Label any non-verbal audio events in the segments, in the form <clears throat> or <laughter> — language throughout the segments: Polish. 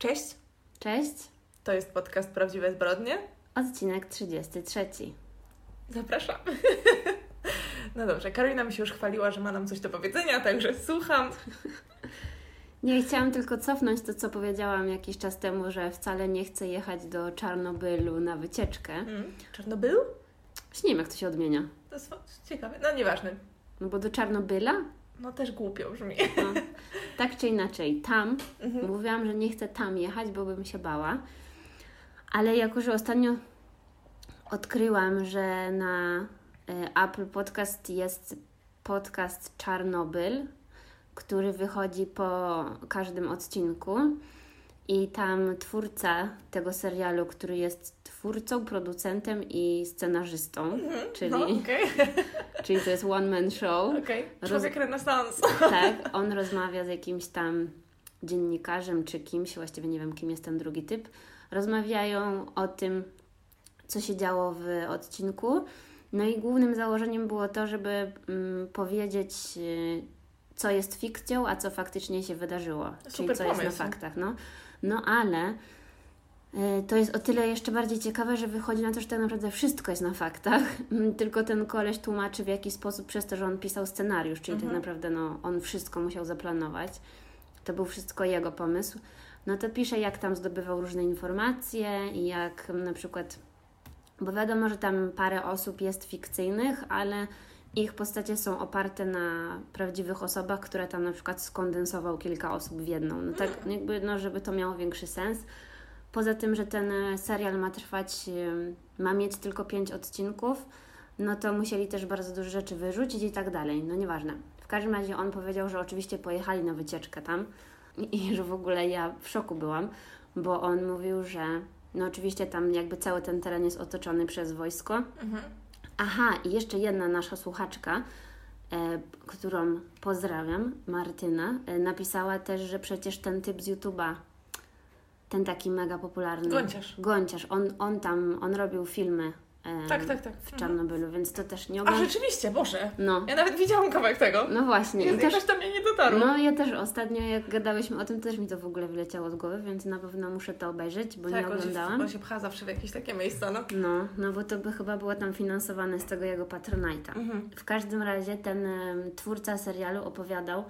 Cześć, Cześć, to jest podcast Prawdziwe Zbrodnie. odcinek 33. Zapraszamy. <laughs> No dobrze, Karolina mi się już chwaliła, że ma nam coś do powiedzenia, także słucham. <laughs> Nie, chciałam tylko cofnąć to, co powiedziałam jakiś czas temu, że wcale nie chcę jechać do Czarnobylu na wycieczkę. Mm. Czarnobyl? Już nie wiem, jak to się odmienia. To jest ciekawe. No nieważne. No bo do Czarnobyla? No też głupio brzmi. No, tak czy inaczej, tam. Mhm. Mówiłam, że nie chcę tam jechać, bo bym się bała. Ale jako, że ostatnio odkryłam, że na e, Apple Podcast jest podcast Czarnobyl, który wychodzi po każdym odcinku. I tam twórca tego serialu, który jest twórcą, producentem i scenarzystą, czyli, No, okej, <laughs> czyli to jest one man show. Roz- Człowiek renesans. Tak, on rozmawia z jakimś tam dziennikarzem czy kimś, właściwie nie wiem kim jest ten drugi typ. Rozmawiają o tym, co się działo w odcinku. No i głównym założeniem było to, żeby mm, powiedzieć, y, co jest fikcją, a co faktycznie się wydarzyło. czyli Super co jest na pomysł. faktach. No, no ale to jest o tyle jeszcze bardziej ciekawe, że wychodzi na to, że tak naprawdę wszystko jest na faktach, <laughs> Mm, tylko ten koleś tłumaczy w jaki sposób przez to, że on pisał scenariusz, czyli tak Mhm. naprawdę no, on wszystko musiał zaplanować. To był wszystko jego pomysł. No to pisze, jak tam zdobywał różne informacje i jak mm, na przykład, bo wiadomo, że tam parę osób jest fikcyjnych, ale ich postacie są oparte na prawdziwych osobach, które tam na przykład skondensował kilka osób w jedną. No tak jakby, no żeby to miało większy sens. Poza tym, że ten e, serial ma trwać, ma mieć tylko pięć odcinków, no to musieli też bardzo dużo rzeczy wyrzucić i tak dalej. No nieważne. W każdym razie on powiedział, że oczywiście pojechali na wycieczkę tam i, i że w ogóle ja w szoku byłam, bo on mówił, że no oczywiście tam jakby cały ten teren jest otoczony przez wojsko. Mhm. Aha, i jeszcze jedna nasza słuchaczka, e, którą pozdrawiam, Martyna, e, napisała też, że przecież ten typ z YouTube'a, ten taki mega popularny. Gonciarz. Gonciarz, on, on tam, on robił filmy e, Tak, tak, tak. w Czarnobylu, więc to też nie A oglądam. rzeczywiście, Boże. No, Ja nawet widziałam kawałek tego. no właśnie. I I też, też tam mnie nie dotarło. no ja też ostatnio, jak gadałyśmy o tym, też mi to w ogóle wyleciało z głowy, więc na pewno muszę to obejrzeć, bo nie tak, się, oglądałam. on się pcha zawsze w jakieś takie miejsca, no. No, no bo to by chyba było tam finansowane z tego jego Patronite'a. Mhm. W każdym razie ten em, twórca serialu opowiadał,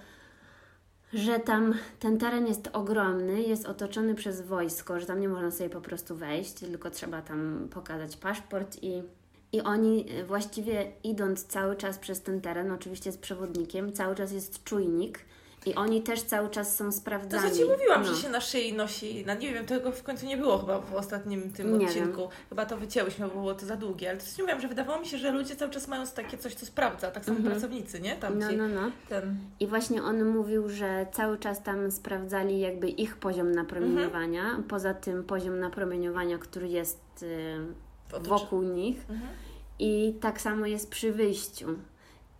że tam ten teren jest ogromny, jest otoczony przez wojsko, że tam nie można sobie po prostu wejść, tylko trzeba tam pokazać paszport i, i oni e, właściwie idąc cały czas przez ten teren, oczywiście z przewodnikiem, cały czas jest czujnik i oni też cały czas są To sprawdzani. co Ci mówiłam, No. że się na szyi nosi, no nie wiem, tego w końcu nie było chyba w ostatnim tym Nie odcinku. Chyba to wycięłyśmy, bo było to za długie, ale to Ci mówiłam, że wydawało mi się, że ludzie cały czas mają takie coś, co sprawdza, tak samo Mhm. pracownicy, nie? Tam No, no, no. ten... I właśnie on mówił, że cały czas tam sprawdzali jakby ich poziom napromieniowania, poza tym poziom napromieniowania, który jest y, wokół nich. Mhm. I tak samo jest przy wyjściu.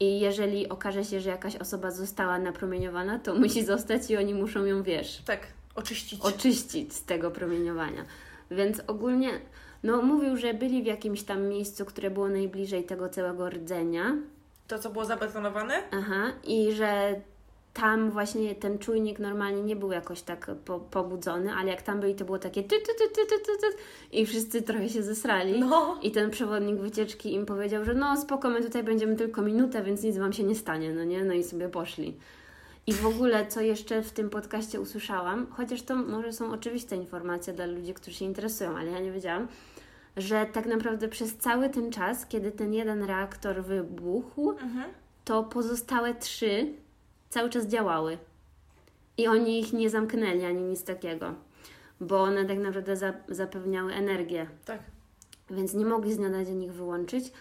I jeżeli okaże się, że jakaś osoba została napromieniowana, to musi zostać i oni muszą ją, wiesz, Tak, oczyścić. oczyścić z tego promieniowania. Więc ogólnie, no mówił, że byli w jakimś tam miejscu, które było najbliżej tego całego rdzenia, To, co było zabetonowane? Aha, i że tam właśnie ten czujnik normalnie nie był jakoś tak po, pobudzony, ale jak tam byli, to było takie ty, ty, ty, ty, ty, ty, ty, i wszyscy trochę się zesrali. No. I ten przewodnik wycieczki im powiedział, że no spoko, my tutaj będziemy tylko minutę, więc nic Wam się nie stanie, no nie? No i sobie poszli. I w ogóle, co jeszcze w tym podcaście usłyszałam, chociaż to może są oczywiste informacje dla ludzi, którzy się interesują, ale ja nie wiedziałam, że tak naprawdę przez cały ten czas, kiedy ten jeden reaktor wybuchł, Mhm. to pozostałe trzy cały czas działały. I oni ich nie zamknęli ani nic takiego, bo one tak naprawdę za, zapewniały energię, Tak. więc nie mogli z dnia na dzień ich wyłączyć.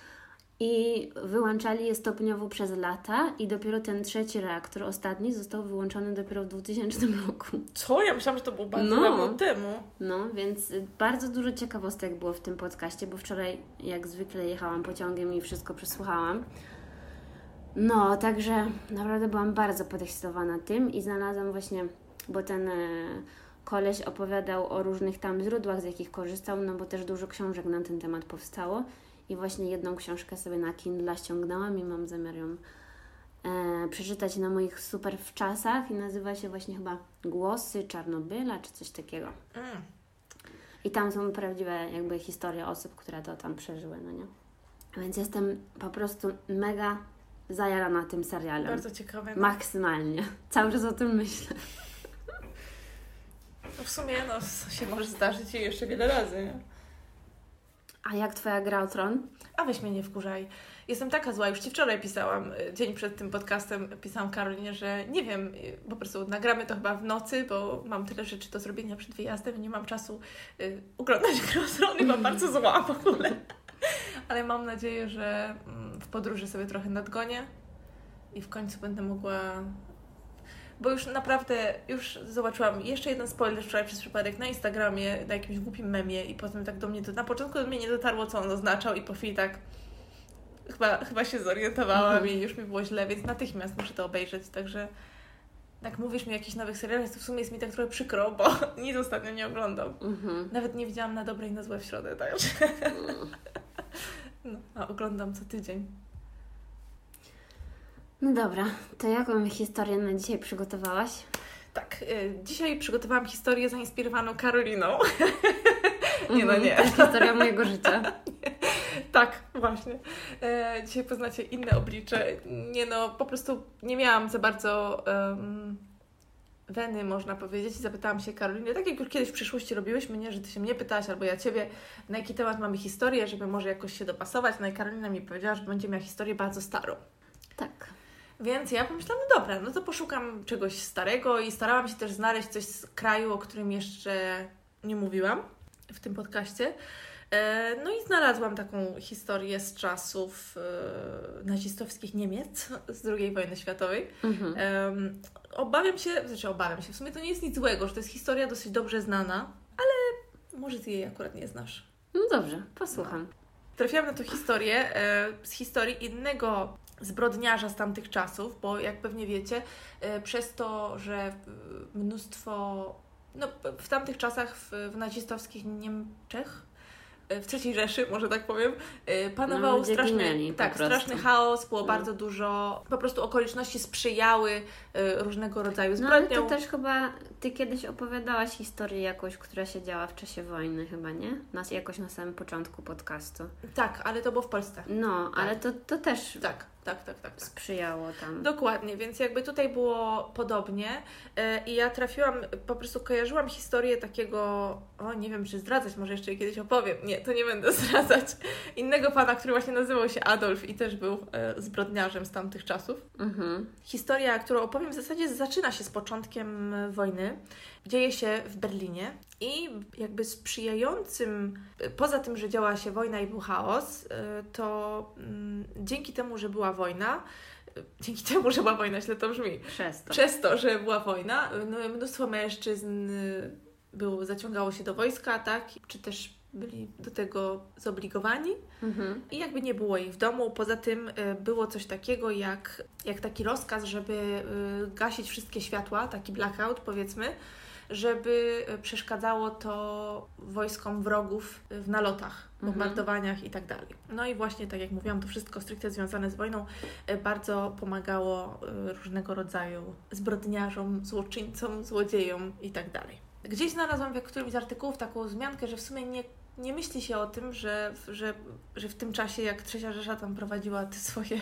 I wyłączali je stopniowo przez lata, i dopiero ten trzeci reaktor, ostatni, został wyłączony dopiero w 2000 <laughs> roku. Co? Ja myślałam, że to było bardzo No. dawno temu. No, więc y, bardzo dużo ciekawostek było w tym podcaście, bo wczoraj, jak zwykle, jechałam pociągiem i wszystko przesłuchałam. No, także naprawdę byłam bardzo podekscytowana tym i znalazłam właśnie, bo ten e, koleś opowiadał o różnych tam źródłach, z jakich korzystał, no bo też dużo książek na ten temat powstało. I właśnie jedną książkę sobie na Kindle ściągnęłam i mam zamiar ją e, przeczytać na moich super wczasach i nazywa się właśnie chyba Głosy Czarnobyla czy coś takiego. Mm. I tam są prawdziwe jakby historie osób, które to tam przeżyły, no nie? Więc jestem po prostu mega zajarana tym serialem. Bardzo ciekawe. No. Maksymalnie. Cały czas o tym myślę. No w sumie no, się może zdarzyć jeszcze wiele razy. Nie? A jak Twoja gra o tron? A weź mnie nie wkurzaj. Jestem taka zła, już Ci wczoraj pisałam, y, dzień przed tym podcastem pisałam Karolinie, że nie wiem, y, po prostu nagramy to chyba w nocy, bo mam tyle rzeczy do zrobienia przed wyjazdem i nie mam czasu y, oglądać <laughs> gry o tron i mam bardzo zła w ogóle. Ale mam nadzieję, że mm, w podróży sobie trochę nadgonię i w końcu będę mogła bo już naprawdę, już zobaczyłam jeszcze jeden spoiler wczoraj przez przypadek na Instagramie, na jakimś głupim memie i potem tak do mnie, to, na początku do mnie nie dotarło, co on oznaczał i po chwili tak chyba, chyba się zorientowałam Mhm. i już mi było źle, więc natychmiast muszę to obejrzeć, także jak mówisz mi o jakichś nowych serialach, to w sumie jest mi tak trochę przykro, bo <laughs> nic ostatnio nie oglądam. Mhm. Nawet nie widziałam na dobre i na złe w środę, także no, a oglądam co tydzień. No dobra, to jaką historię na dzisiaj przygotowałaś? Tak, y, dzisiaj przygotowałam historię zainspirowaną Karoliną. <laughs> nie no, Mhm, nie. To jest historia mojego życia. <laughs> Tak, właśnie. E, dzisiaj poznacie inne oblicze. Nie no, po prostu nie miałam za bardzo em, weny, można powiedzieć. I zapytałam się Karoliny, tak jak już kiedyś w przyszłości robiłyśmy, nie, że Ty się mnie pytałaś, albo ja Ciebie, na jaki temat mamy historię, żeby może jakoś się dopasować. No i Karolina mi powiedziała, że będzie miała historię bardzo starą. Tak. Więc ja pomyślałam, no dobra, no to poszukam czegoś starego i starałam się też znaleźć coś z kraju, o którym jeszcze nie mówiłam w tym podcaście. E, No i znalazłam taką historię z czasów e, nazistowskich Niemiec z II wojny światowej. Mhm. Obawiam się, znaczy obawiam się, w sumie to nie jest nic złego, że to jest historia dosyć dobrze znana, ale może Ty jej akurat nie znasz. No dobrze, posłucham. Trafiłam na tą historię e, z historii innego zbrodniarza z tamtych czasów, bo jak pewnie wiecie, e, przez to, że mnóstwo, no w tamtych czasach w, w nazistowskich Niemczech, w III Rzeszy, może tak powiem, e, panował No, straszny, tak, straszny chaos, było No. bardzo dużo, po prostu okoliczności sprzyjały e, różnego rodzaju No ale zbrodniom. to też chyba Ty kiedyś opowiadałaś historię jakąś, która się działa w czasie wojny chyba, nie? Nas jakoś na samym początku podcastu. Tak, ale to było w Polsce. No, ale to, to też Tak, tak, tak, tak. tak. sprzyjało tam. Dokładnie, więc jakby tutaj było podobnie e, i ja trafiłam, po prostu kojarzyłam historię takiego, o nie wiem czy zdradzać, może jeszcze kiedyś opowiem, nie, to nie będę <laughs> zdradzać, innego pana, który właśnie nazywał się Adolf i też był e, zbrodniarzem z tamtych czasów. Mhm. Historia, którą opowiem w zasadzie zaczyna się z początkiem wojny, dzieje się w Berlinie i jakby sprzyjającym, poza tym, że działa się wojna i był chaos, y, to mm, dzięki temu, że była wojna, y, dzięki temu, że była wojna, źle to brzmi, Przez to. przez to, że była wojna, no, mnóstwo mężczyzn y, było, zaciągało się do wojska, tak, czy też byli do tego zobligowani. Mhm. I jakby nie było ich w domu. Poza tym było coś takiego jak, jak taki rozkaz, żeby gasić wszystkie światła, taki blackout powiedzmy, żeby y, przeszkadzało to wojskom wrogów w nalotach, Mhm. bombardowaniach i tak dalej. No i właśnie, tak jak mówiłam, to wszystko stricte związane z wojną y, bardzo pomagało y, różnego rodzaju zbrodniarzom, złoczyńcom, złodziejom i tak dalej. Gdzieś znalazłam w którymś z artykułów taką wzmiankę, że w sumie nie nie myśli się o tym, że, że, że w tym czasie, jak Trzecia Rzesza tam prowadziła te swoje,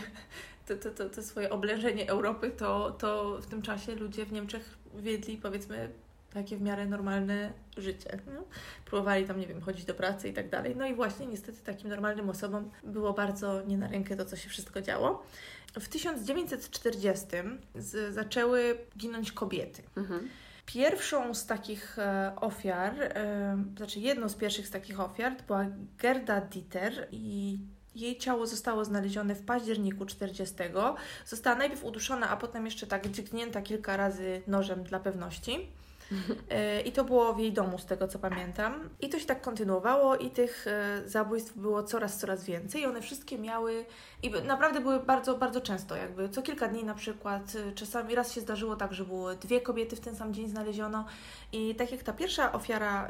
te, te, te, te swoje oblężenie Europy, to, to w tym czasie ludzie w Niemczech wiedli, powiedzmy, takie w miarę normalne życie. No? Próbowali tam, nie wiem, chodzić do pracy i tak dalej. No i właśnie niestety takim normalnym osobom było bardzo nie na rękę to, co się wszystko działo. W 1940 z, zaczęły ginąć kobiety. Mhm. Pierwszą z takich e, ofiar, e, znaczy jedną z pierwszych z takich ofiar była Gerda Dieter i jej ciało zostało znalezione w październiku 40. Została najpierw uduszona, a potem jeszcze tak dźgnięta kilka razy nożem dla pewności. E, I to było w jej domu, z tego co pamiętam. I to się tak kontynuowało, i tych e, zabójstw było coraz, coraz więcej. I one wszystkie miały, i naprawdę były bardzo, bardzo często, jakby co kilka dni na przykład. e, Czasami raz się zdarzyło tak, że było dwie kobiety w ten sam dzień znaleziono. I tak jak ta pierwsza ofiara,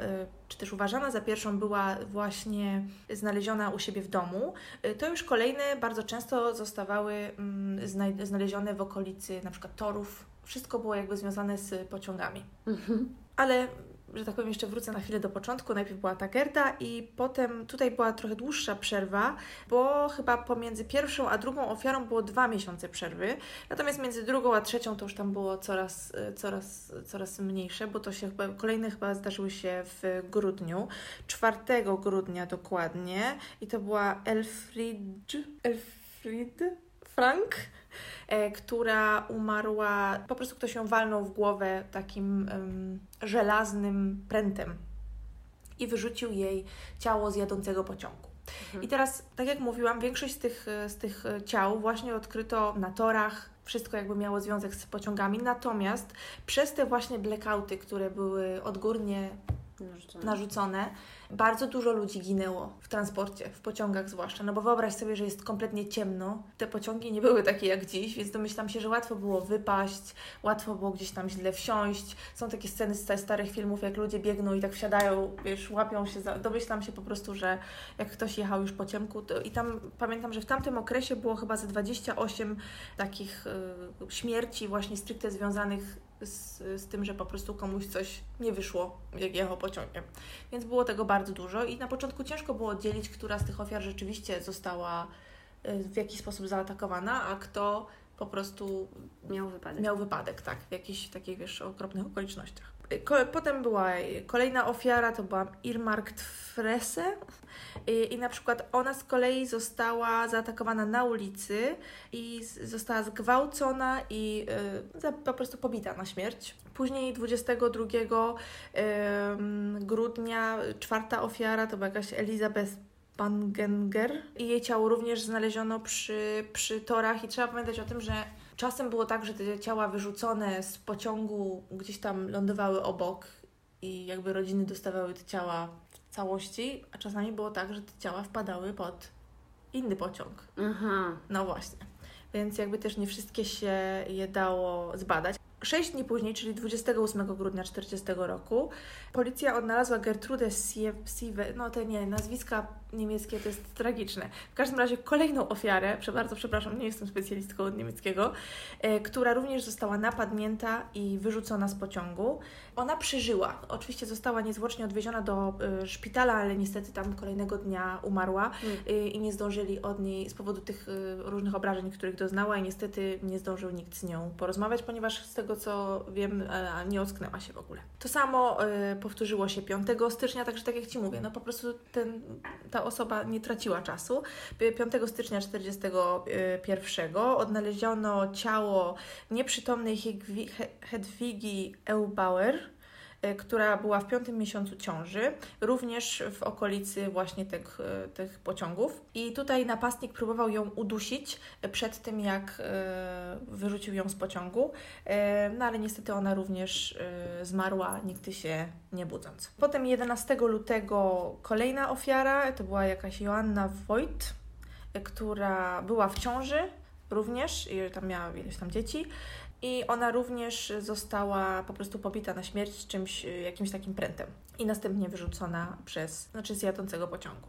czy też uważana za pierwszą, była właśnie znaleziona u siebie w domu, to już kolejne bardzo często zostawały mm, znalezione w okolicy na przykład torów. Wszystko było jakby związane z pociągami. Ale, że tak powiem, jeszcze wrócę na chwilę do początku. Najpierw była ta Gerda i potem tutaj była trochę dłuższa przerwa, bo chyba pomiędzy pierwszą a drugą ofiarą było dwa miesiące przerwy. Natomiast między drugą a trzecią to już tam było coraz, coraz, coraz mniejsze, bo to się chyba, kolejne chyba zdarzyły się w grudniu. 4 grudnia dokładnie i to była Elfrid, Elfrid Frank, która umarła, po prostu ktoś ją walnął w głowę takim em, żelaznym prętem i wyrzucił jej ciało z jadącego pociągu. I teraz, tak jak mówiłam, większość z tych, e, z tych e, ciał właśnie odkryto na torach, wszystko jakby miało związek z pociągami, natomiast przez te właśnie blackouty, które były odgórnie Narzucone. narzucone, bardzo dużo ludzi ginęło w transporcie, w pociągach zwłaszcza. No bo wyobraź sobie, że jest kompletnie ciemno. Te pociągi nie były takie jak dziś, więc domyślam się, że łatwo było wypaść, łatwo było gdzieś tam źle wsiąść. Są takie sceny z sta- starych filmów, jak ludzie biegną i tak wsiadają, wiesz, łapią się za... Domyślam się po prostu, że jak ktoś jechał już po ciemku, to... i tam pamiętam, że w tamtym okresie było chyba ze 28 takich y, śmierci właśnie stricte związanych z, z tym, że po prostu komuś coś nie wyszło, jak jechał pociągiem. Więc było tego bardzo dużo i na początku ciężko było oddzielić, która z tych ofiar rzeczywiście została y, w jakiś sposób zaatakowana, a kto po prostu Miał wypadek. miał wypadek, tak, w jakichś takich, wiesz, okropnych okolicznościach. Y, potem była y, kolejna ofiara, to była Irmarkt Frese I, i na przykład ona z kolei została zaatakowana na ulicy i została zgwałcona i y, po prostu pobita na śmierć. Później 22 ym, grudnia czwarta ofiara to była jakaś Elizabeth Bangenger i jej ciało również znaleziono przy, przy torach i trzeba pamiętać o tym, że czasem było tak, że te ciała wyrzucone z pociągu gdzieś tam lądowały obok i jakby rodziny dostawały te ciała w całości, a czasami było tak, że te ciała wpadały pod inny pociąg. Aha. No właśnie. Więc jakby też nie wszystkie się je dało zbadać. Sześć dni później, czyli 28 grudnia 40 roku, policja odnalazła Gertrude Sie- Sieve, no te nie, nazwiska niemieckie to jest tragiczne. W każdym razie kolejną ofiarę, bardzo przepraszam, nie jestem specjalistką od niemieckiego, e, która również została napadnięta i wyrzucona z pociągu. Ona przeżyła. Oczywiście została niezwłocznie odwieziona do e, szpitala, ale niestety tam kolejnego dnia umarła Mm. y, i nie zdążyli od niej z powodu tych y, różnych obrażeń, których doznała i niestety nie zdążył nikt z nią porozmawiać, ponieważ z tego co wiem, e, nie ocknęła się w ogóle. To samo y, powtórzyło się 5 stycznia, także tak jak Ci mówię, no po prostu ten, ta osoba nie traciła czasu. Y, 5 stycznia 41 odnaleziono ciało nieprzytomnej Hedwigi Eubauer, y, która była w piątym miesiącu ciąży, również w okolicy właśnie tych, y, tych pociągów. I tutaj napastnik próbował ją udusić y, przed tym, jak y, wyrzucił ją z pociągu, y, no ale niestety ona również y, zmarła, nigdy się nie budząc. Potem 11 lutego kolejna ofiara, to była jakaś Joanna Wojt, y, która była w ciąży również tam miała ileś tam dzieci. I ona również została po prostu pobita na śmierć czymś, y, jakimś takim prętem i następnie wyrzucona przez, znaczy z jadącego pociągu.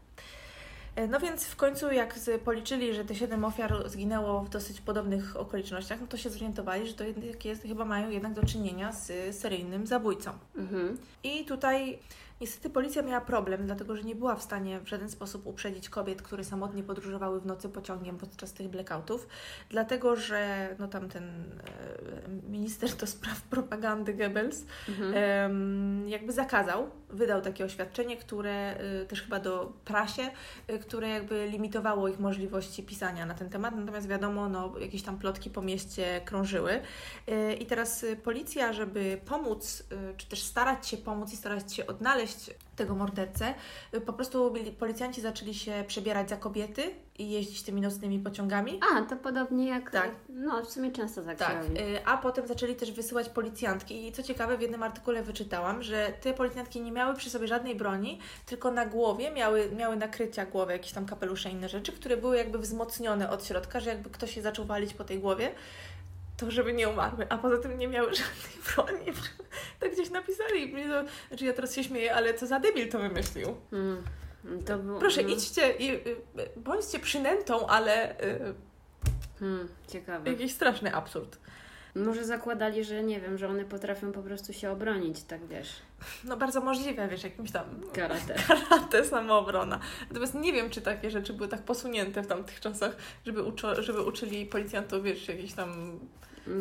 E, No więc w końcu jak policzyli, że te siedem ofiar zginęło w dosyć podobnych okolicznościach, no to się zorientowali, że to jednak jest, chyba mają jednak do czynienia z seryjnym zabójcą. Mhm. I tutaj niestety policja miała problem, dlatego że nie była w stanie w żaden sposób uprzedzić kobiet, które samotnie podróżowały w nocy pociągiem podczas tych blackoutów, dlatego że no tam ten e, minister do spraw propagandy Goebbels Mhm. jakby zakazał, wydał takie oświadczenie, które y, też chyba do prasie, y, które jakby limitowało ich możliwości pisania na ten temat, natomiast wiadomo, no jakieś tam plotki po mieście krążyły i teraz policja, żeby pomóc, czy też starać się pomóc i starać się odnaleźć znaleźć tego mordercę, po prostu policjanci zaczęli się przebierać za kobiety i jeździć tymi nocnymi pociągami. A, to podobnie jak. Tak. No, w sumie często tak, tak. Y, a potem zaczęli też wysyłać policjantki. I co ciekawe, w jednym artykule wyczytałam, że te policjantki nie miały przy sobie żadnej broni, tylko na głowie miały, miały nakrycia głowy, jakieś tam kapelusze i inne rzeczy, które były jakby wzmocnione od środka, że jakby ktoś się zaczął walić po tej głowie, to żeby nie umarły, a poza tym nie miały żadnej <laughs> broni. tak gdzieś napisali. Mnie to, znaczy ja teraz się śmieję, ale co za debil to wymyślił. Mm, to było, Proszę, mm. idźcie i y, bądźcie przynętą, ale... Y, hmm, ciekawe. Jakiś straszny absurd. Może zakładali, że nie wiem, że one potrafią po prostu się obronić, tak wiesz. No bardzo możliwe, wiesz, jakimś tam... Karate. <laughs> Karate, samoobrona. Natomiast nie wiem, czy takie rzeczy były tak posunięte w tamtych czasach, żeby, uczo- żeby uczyli policjantów, wiesz, jakiejś tam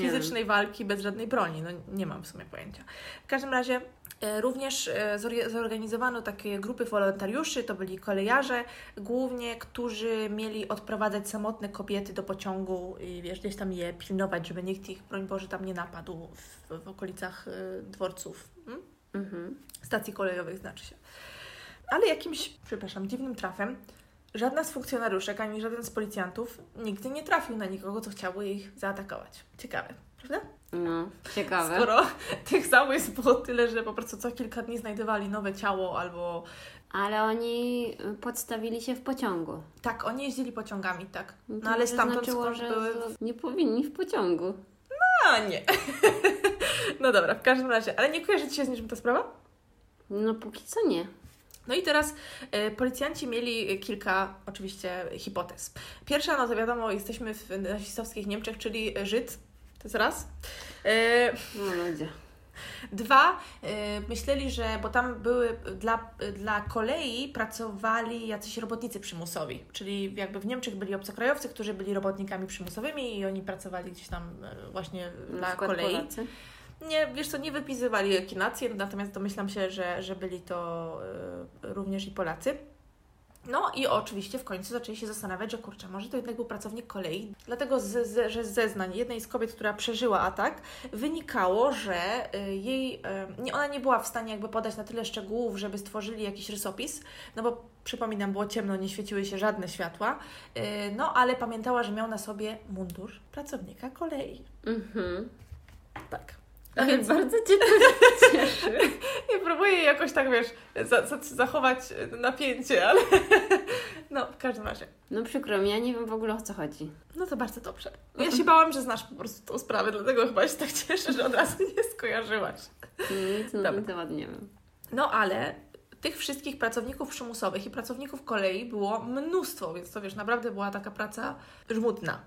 fizycznej walki bez żadnej broni. No nie mam w sumie pojęcia. W każdym razie e, również e, zorganizowano takie grupy wolontariuszy, to byli kolejarze głównie, którzy mieli odprowadzać samotne kobiety do pociągu i wiesz, gdzieś tam je pilnować, żeby nikt ich, broń Boże, tam nie napadł w, w okolicach e, dworców. Hmm? Mhm. Stacji kolejowych znaczy się. Ale jakimś, przepraszam, dziwnym trafem Żadna z funkcjonariuszek ani żaden z policjantów nigdy nie trafił na nikogo, co chciałby ich zaatakować. Ciekawe, prawda? No, ciekawe. Skoro <laughs> tych zabójstw było tyle, że po prostu co kilka dni znajdowali nowe ciało albo. Ale oni podstawili się w pociągu. Tak, oni jeździli pociągami, tak. No, no ale stamtąd znaczyło, że były. Nie powinni w pociągu. No, nie. <laughs> no dobra, w każdym razie. Ale nie kojarzy Ci się z niczym ta sprawa? No, póki co nie. No i teraz y, policjanci mieli kilka oczywiście hipotez. Pierwsza, no to wiadomo, jesteśmy w nazistowskich Niemczech, czyli Żyd, to jest raz. Y, no ludzie. Dwa, y, myśleli, że, bo tam były dla, dla kolei pracowali jacyś robotnicy przymusowi, czyli jakby w Niemczech byli obcokrajowcy, którzy byli robotnikami przymusowymi i oni pracowali gdzieś tam właśnie Na dla kolei. Polacy. Nie, wiesz co, nie wypisywali jakie nacje, natomiast domyślam się, że, że byli to y, również i Polacy. No i oczywiście w końcu zaczęli się zastanawiać, że kurczę, może to jednak był pracownik kolei. Dlatego, z, z, że z zeznań jednej z kobiet, która przeżyła atak, wynikało, że y, jej, y, nie, ona nie była w stanie jakby podać na tyle szczegółów, żeby stworzyli jakiś rysopis, no bo przypominam, było ciemno, nie świeciły się żadne światła, no ale pamiętała, że miał na sobie mundur pracownika kolei. Mhm. Tak. A więc bardzo Cię to <laughs> cieszy. Nie próbuję jakoś tak, wiesz, za, za, zachować napięcie, ale <laughs> no, w każdym razie. No przykro mi, ja nie wiem w ogóle o co chodzi. No to bardzo dobrze. <laughs> Ja się bałam, że znasz po prostu tą sprawę, dlatego chyba się tak cieszę, że od razu nie skojarzyłaś. Nic na ten temat nie wiem. No ale tych wszystkich pracowników przymusowych i pracowników kolei było mnóstwo, więc to wiesz, naprawdę była taka praca żmudna.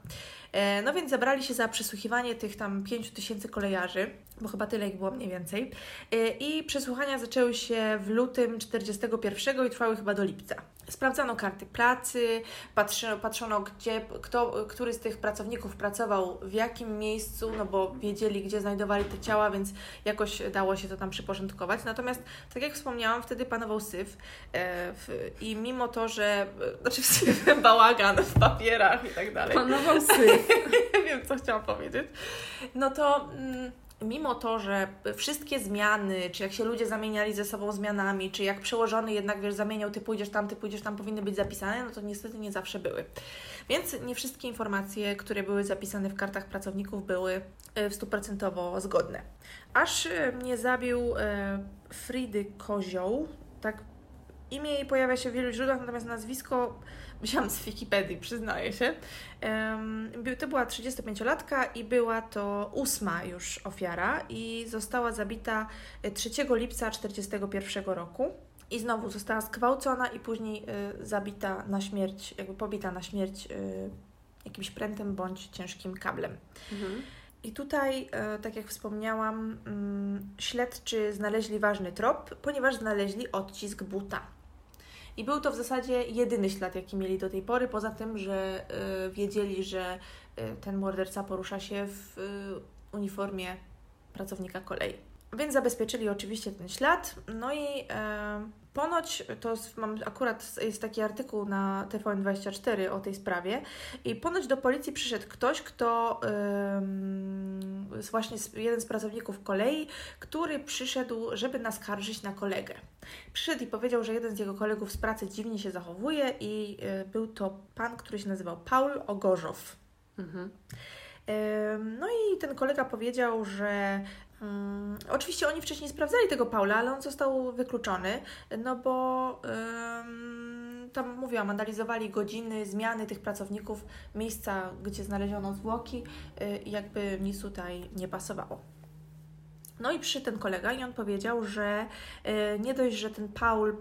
E, no więc zabrali się za przesłuchiwanie tych tam 5 tysięcy kolejarzy, bo chyba tyle ich było mniej więcej. E, I przesłuchania zaczęły się w lutym 41 i trwały chyba do lipca. Sprawdzano karty pracy, patrzono, gdzie, kto, który z tych pracowników pracował w jakim miejscu, no bo wiedzieli, gdzie znajdowali te ciała, więc jakoś dało się to tam przyporządkować. Natomiast, tak jak wspomniałam, wtedy panował syf e, w, i mimo to, że, znaczy syf, <laughs> bałagan w papierach i tak dalej. Panował syf. <laughs> Wiem, co chciałam powiedzieć. No to... Mm, mimo to, że wszystkie zmiany, czy jak się ludzie zamieniali ze sobą zmianami, czy jak przełożony jednak, wiesz, zamieniał, ty pójdziesz tam, ty pójdziesz tam, powinny być zapisane, no to niestety nie zawsze były. Więc nie wszystkie informacje, które były zapisane w kartach pracowników, były e, stuprocentowo zgodne. Aż e, mnie zabił e, Fridy Kozioł, tak imię jej pojawia się w wielu źródłach, natomiast nazwisko wziąłam z Wikipedii, przyznaję się. To była 35-latka i była to ósma już ofiara i została zabita 3 e, lipca 1941 roku. I znowu została skwał,cona i później y, zabita na śmierć, jakby pobita na śmierć y, jakimś prętem bądź ciężkim kablem. Mhm. I tutaj, tak jak wspomniałam, mm, śledczy znaleźli ważny trop, ponieważ znaleźli odcisk buta. I był to w zasadzie jedyny ślad, jaki mieli do tej pory, poza tym, że y, wiedzieli, że y, ten morderca porusza się w y, uniformie pracownika kolei. Więc zabezpieczyli oczywiście ten ślad. No i ponoć, to mam akurat jest taki artykuł na TVN24 o tej sprawie, i ponoć do policji przyszedł ktoś, kto e, właśnie jeden z pracowników kolei, który przyszedł, żeby naskarżyć na kolegę. Przyszedł i powiedział, że jeden z jego kolegów z pracy dziwnie się zachowuje, i e, był to pan, który się nazywał Paul Ogorzow. Mhm. No i ten kolega powiedział, że um, oczywiście oni wcześniej sprawdzali tego Paula, ale on został wykluczony, no bo tam mówiłam, analizowali godziny, zmiany tych pracowników, miejsca, gdzie znaleziono zwłoki y, jakby nic tutaj nie pasowało. No i przy ten kolega i on powiedział, że y, nie dość, że ten Paul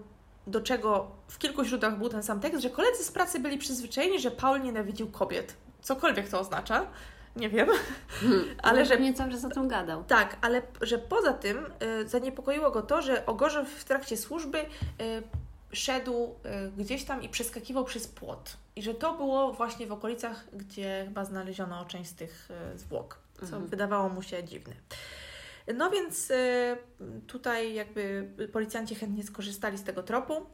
do czego w kilku źródłach był ten sam tekst, że koledzy z pracy byli przyzwyczajeni, że Paul nienawidził kobiet. Cokolwiek to oznacza nie wiem. Hmm. <laughs> ale no, że nie cały czas o tym gadał. Tak, ale że poza tym y, zaniepokoiło go to, że Ogorzew w trakcie służby y, szedł y, gdzieś tam i przeskakiwał przez płot. I że to było właśnie w okolicach, gdzie chyba znaleziono część z tych y, zwłok, co mhm. wydawało mu się dziwne. No więc y, tutaj jakby policjanci chętnie skorzystali z tego tropu.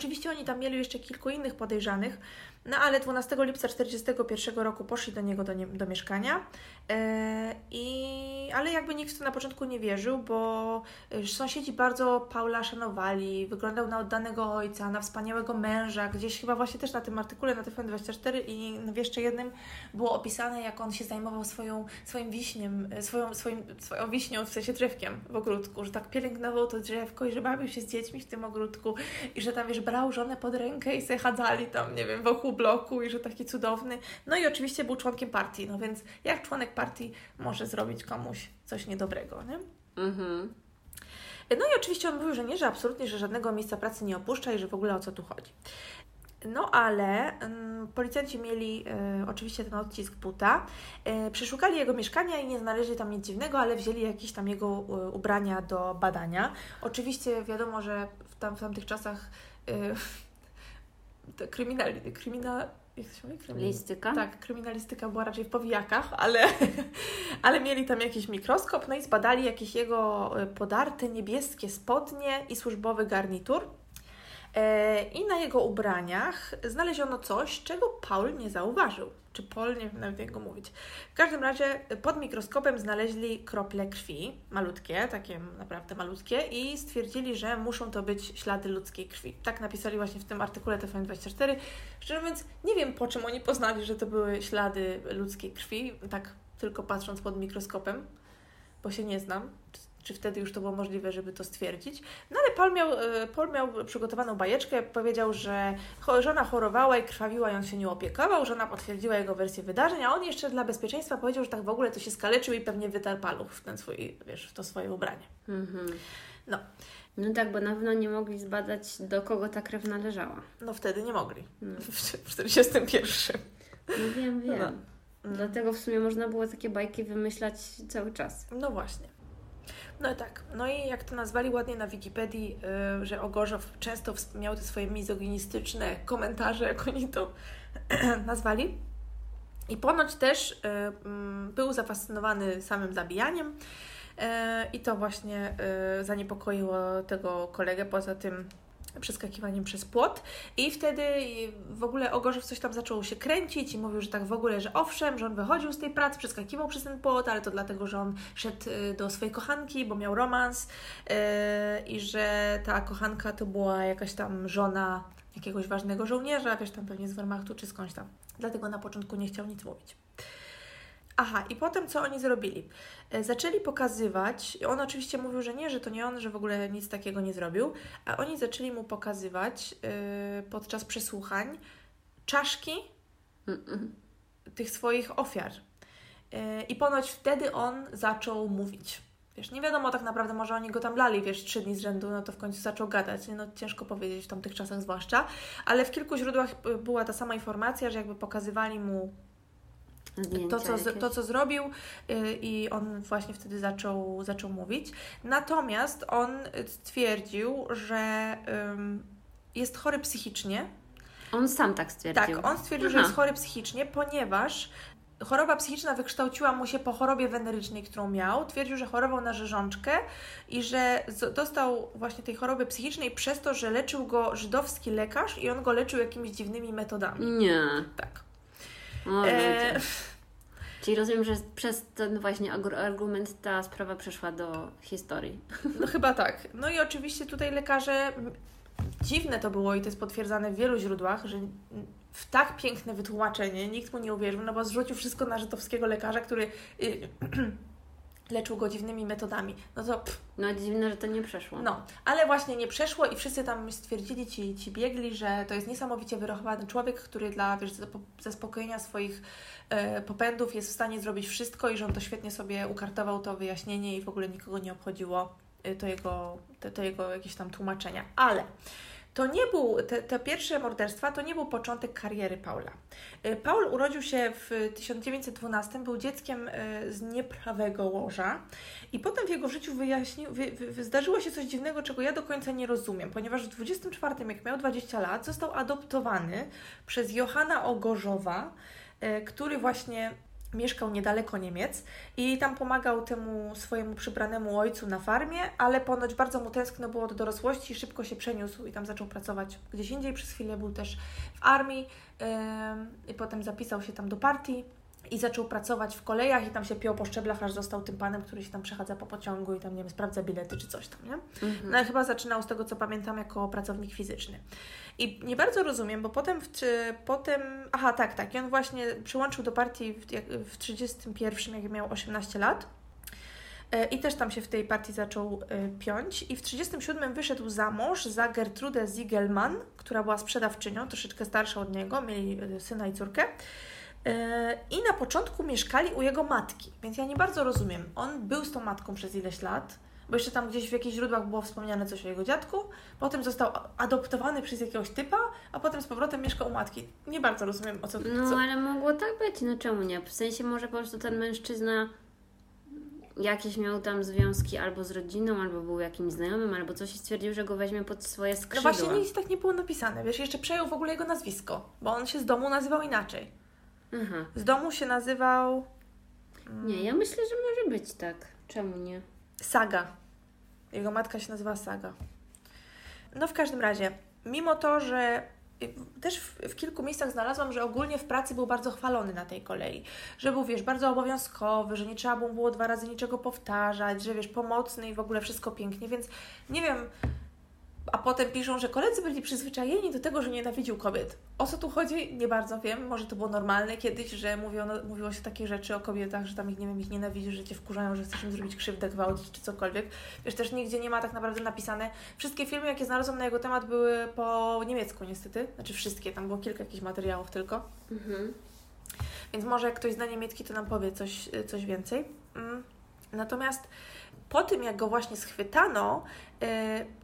Oczywiście oni tam mieli jeszcze kilku innych podejrzanych, no ale 12 lipca 1941 roku poszli do niego do, nie, do mieszkania, e, i, ale jakby nikt w to na początku nie wierzył, bo e, sąsiedzi bardzo Paula szanowali, wyglądał na oddanego ojca, na wspaniałego męża, gdzieś chyba właśnie też na tym artykule na TVN24 i w jeszcze jednym było opisane, jak on się zajmował swoją, swoim wiśniem, e, swoją, swoim, swoją wiśnią, w sensie drzewkiem w ogródku, że tak pielęgnował to drzewko i że bawił się z dziećmi w tym ogródku i że tam, wiesz, brał żonę pod rękę i se chadzali tam, nie wiem, wokół bloku i że taki cudowny. No i oczywiście był członkiem partii, no więc jak członek partii może zrobić komuś coś niedobrego, nie? Mhm. No i oczywiście on mówił, że nie, że absolutnie, że żadnego miejsca pracy nie opuszcza i że w ogóle o co tu chodzi. No ale um, policjanci mieli e, oczywiście ten odcisk buta, e, przeszukali jego mieszkania i nie znaleźli tam nic dziwnego, ale wzięli jakieś tam jego e, ubrania do badania. Oczywiście wiadomo, że w, tam, w tamtych czasach <laughs> kryminal, kryminal, jak to się mówi? Kryminalistyka? Tak, kryminalistyka była raczej w powijakach, ale, <laughs> ale mieli tam jakiś mikroskop, no i zbadali jakieś jego e, podarte niebieskie spodnie i służbowy garnitur. E, I na jego ubraniach znaleziono coś, czego Paul nie zauważył. Czy Paul, nie wiem nawet jak go mówić. W każdym razie pod mikroskopem znaleźli krople krwi, malutkie, takie naprawdę malutkie, i stwierdzili, że muszą to być ślady ludzkiej krwi. Tak napisali właśnie w tym artykule TVN24. Szczerze mówiąc, nie wiem po czym oni poznali, że to były ślady ludzkiej krwi, tak tylko patrząc pod mikroskopem, bo się nie znam czy wtedy już to było możliwe, żeby to stwierdzić. No ale Paul miał, e, Paul miał przygotowaną bajeczkę, powiedział, że żona chorowała i krwawiła i on się nie opiekował, żona potwierdziła jego wersję wydarzeń, a on jeszcze dla bezpieczeństwa powiedział, że tak w ogóle to się skaleczył i pewnie wytarł paluch w ten swój, wiesz, w to swoje ubranie. Mhm. No. No tak, bo na pewno nie mogli zbadać, do kogo ta krew należała. No wtedy nie mogli. No. <laughs> W 41. No wiem, wiem. No. Dlatego w sumie można było takie bajki wymyślać cały czas. No właśnie. No tak. No i jak to nazwali ładnie na Wikipedii, yy, że Ogorzow często miał te swoje mizoginistyczne komentarze, jak oni to <clears throat> nazwali. I ponoć też yy, był zafascynowany samym zabijaniem. Yy, I to właśnie y, zaniepokoiło tego kolegę. Poza tym przeskakiwaniem przez płot i wtedy w ogóle Ogorzew coś tam zaczął się kręcić i mówił, że tak w ogóle, że owszem, że on wychodził z tej pracy, przeskakiwał przez ten płot, ale to dlatego, że on szedł y, do swojej kochanki, bo miał romans yy, i że ta kochanka to była jakaś tam żona jakiegoś ważnego żołnierza, wiesz, tam pewnie z Wehrmachtu czy skądś tam. Dlatego na początku nie chciał nic mówić. Aha, i potem co oni zrobili? E, zaczęli pokazywać, on oczywiście mówił, że nie, że to nie on, że w ogóle nic takiego nie zrobił, a oni zaczęli mu pokazywać yy, podczas przesłuchań czaszki Mm-mm. tych swoich ofiar. Yy, I ponoć wtedy on zaczął mówić. Wiesz, nie wiadomo tak naprawdę, może oni go tam lali, wiesz, trzy dni z rzędu, no to w końcu zaczął gadać, no ciężko powiedzieć w tamtych czasach zwłaszcza, ale w kilku źródłach była ta sama informacja, że jakby pokazywali mu to co, to, co zrobił yy, i on właśnie wtedy zaczął, zaczął mówić. Natomiast on stwierdził, że yy, jest chory psychicznie. On sam tak stwierdził. Tak, on stwierdził, Aha. że jest chory psychicznie, ponieważ choroba psychiczna wykształciła mu się po chorobie wenerycznej, którą miał. Twierdził, że chorował na rzeżączkę i że dostał właśnie tej choroby psychicznej przez to, że leczył go żydowski lekarz i on go leczył jakimiś dziwnymi metodami. Nie. Tak. O, e... Czyli rozumiem, że przez ten właśnie argument ta sprawa przeszła do historii. No chyba tak. No i oczywiście tutaj lekarze, dziwne to było i to jest potwierdzane w wielu źródłach, że w tak piękne wytłumaczenie nikt mu nie uwierzył, no bo zrzucił wszystko na żydowskiego lekarza, który y, <clears throat> leczył go dziwnymi metodami. No to. Pff. No dziwne, że to nie przeszło. No, ale właśnie nie przeszło i wszyscy tam stwierdzili, ci, ci biegli, że to jest niesamowicie wyrochowany człowiek, który dla wiesz, zaspokojenia swoich e, popędów jest w stanie zrobić wszystko i że on to świetnie sobie ukartował to wyjaśnienie i w ogóle nikogo nie obchodziło e, to jego, to, to jego jakieś tam tłumaczenia. Ale to nie był, te, te, pierwsze morderstwa to nie był początek kariery Paula. Y, Paul urodził się w 1912, był dzieckiem y, z nieprawego łoża i potem w jego życiu wyjaśnił, wy, wy, zdarzyło się coś dziwnego, czego ja do końca nie rozumiem, ponieważ w 24, jak miał 20 lat, został adoptowany przez Johanna Ogorzowa, y, który właśnie mieszkał niedaleko Niemiec i tam pomagał temu swojemu przybranemu ojcu na farmie, ale ponoć bardzo mu tęskno było do dorosłości szybko się przeniósł i tam zaczął pracować gdzieś indziej. Przez chwilę był też w armii yy, i potem zapisał się tam do partii i zaczął pracować w kolejach i tam się piął po szczeblach, aż został tym panem, który się tam przechadza po pociągu i tam, nie wiem, sprawdza bilety czy coś tam, nie? Mhm. No ale chyba zaczynał z tego, co pamiętam, jako pracownik fizyczny. I nie bardzo rozumiem, bo potem, w, czy, potem aha, tak, tak, i on właśnie przyłączył do partii w, w 31, jak miał 18 lat. E, I też tam się w tej partii zaczął e, piąć. I w 37 wyszedł za mąż za Gertrudę Ziegelman, która była sprzedawczynią, troszeczkę starsza od niego, mieli e, syna i córkę. I na początku mieszkali u jego matki, więc ja nie bardzo rozumiem. On był z tą matką przez ileś lat, bo jeszcze tam gdzieś w jakichś źródłach było wspomniane coś o jego dziadku, potem został adoptowany przez jakiegoś typa, a potem z powrotem mieszkał u matki. Nie bardzo rozumiem o co No, co... ale mogło tak być, no czemu nie? W sensie może po prostu ten mężczyzna jakieś miał tam związki albo z rodziną, albo był jakimś znajomym, albo coś i stwierdził, że go weźmie pod swoje skrzydła. No właśnie nic tak nie było napisane, wiesz, jeszcze przejął w ogóle jego nazwisko, bo on się z domu nazywał inaczej. Aha. Z domu się nazywał... Nie, ja myślę, że może być tak. Czemu nie? Saga. Jego matka się nazywa Saga. No w każdym razie, mimo to, że też w, w, kilku miejscach znalazłam, że ogólnie w pracy był bardzo chwalony na tej kolei. Że był, wiesz, bardzo obowiązkowy, że nie trzeba było dwa razy niczego powtarzać, że wiesz, pomocny i w ogóle wszystko pięknie, więc nie wiem, a potem piszą, że koledzy byli przyzwyczajeni do tego, że nienawidził kobiet. O co tu chodzi? Nie bardzo wiem. Może to było normalne kiedyś, że mówiono, mówiło się takie rzeczy o kobietach, że tam ich, nie wiem, ich nienawidzi, że Cię wkurzają, że chcesz im zrobić krzywdę, gwałcić czy cokolwiek. Wiesz, też nigdzie nie ma tak naprawdę napisane. Wszystkie filmy, jakie znalazłam na jego temat, były po niemiecku niestety. Znaczy wszystkie, tam było kilka jakichś materiałów tylko. Mhm. Więc może jak ktoś zna niemiecki, to nam powie coś, coś więcej. Mm. Natomiast po tym, jak go właśnie schwytano,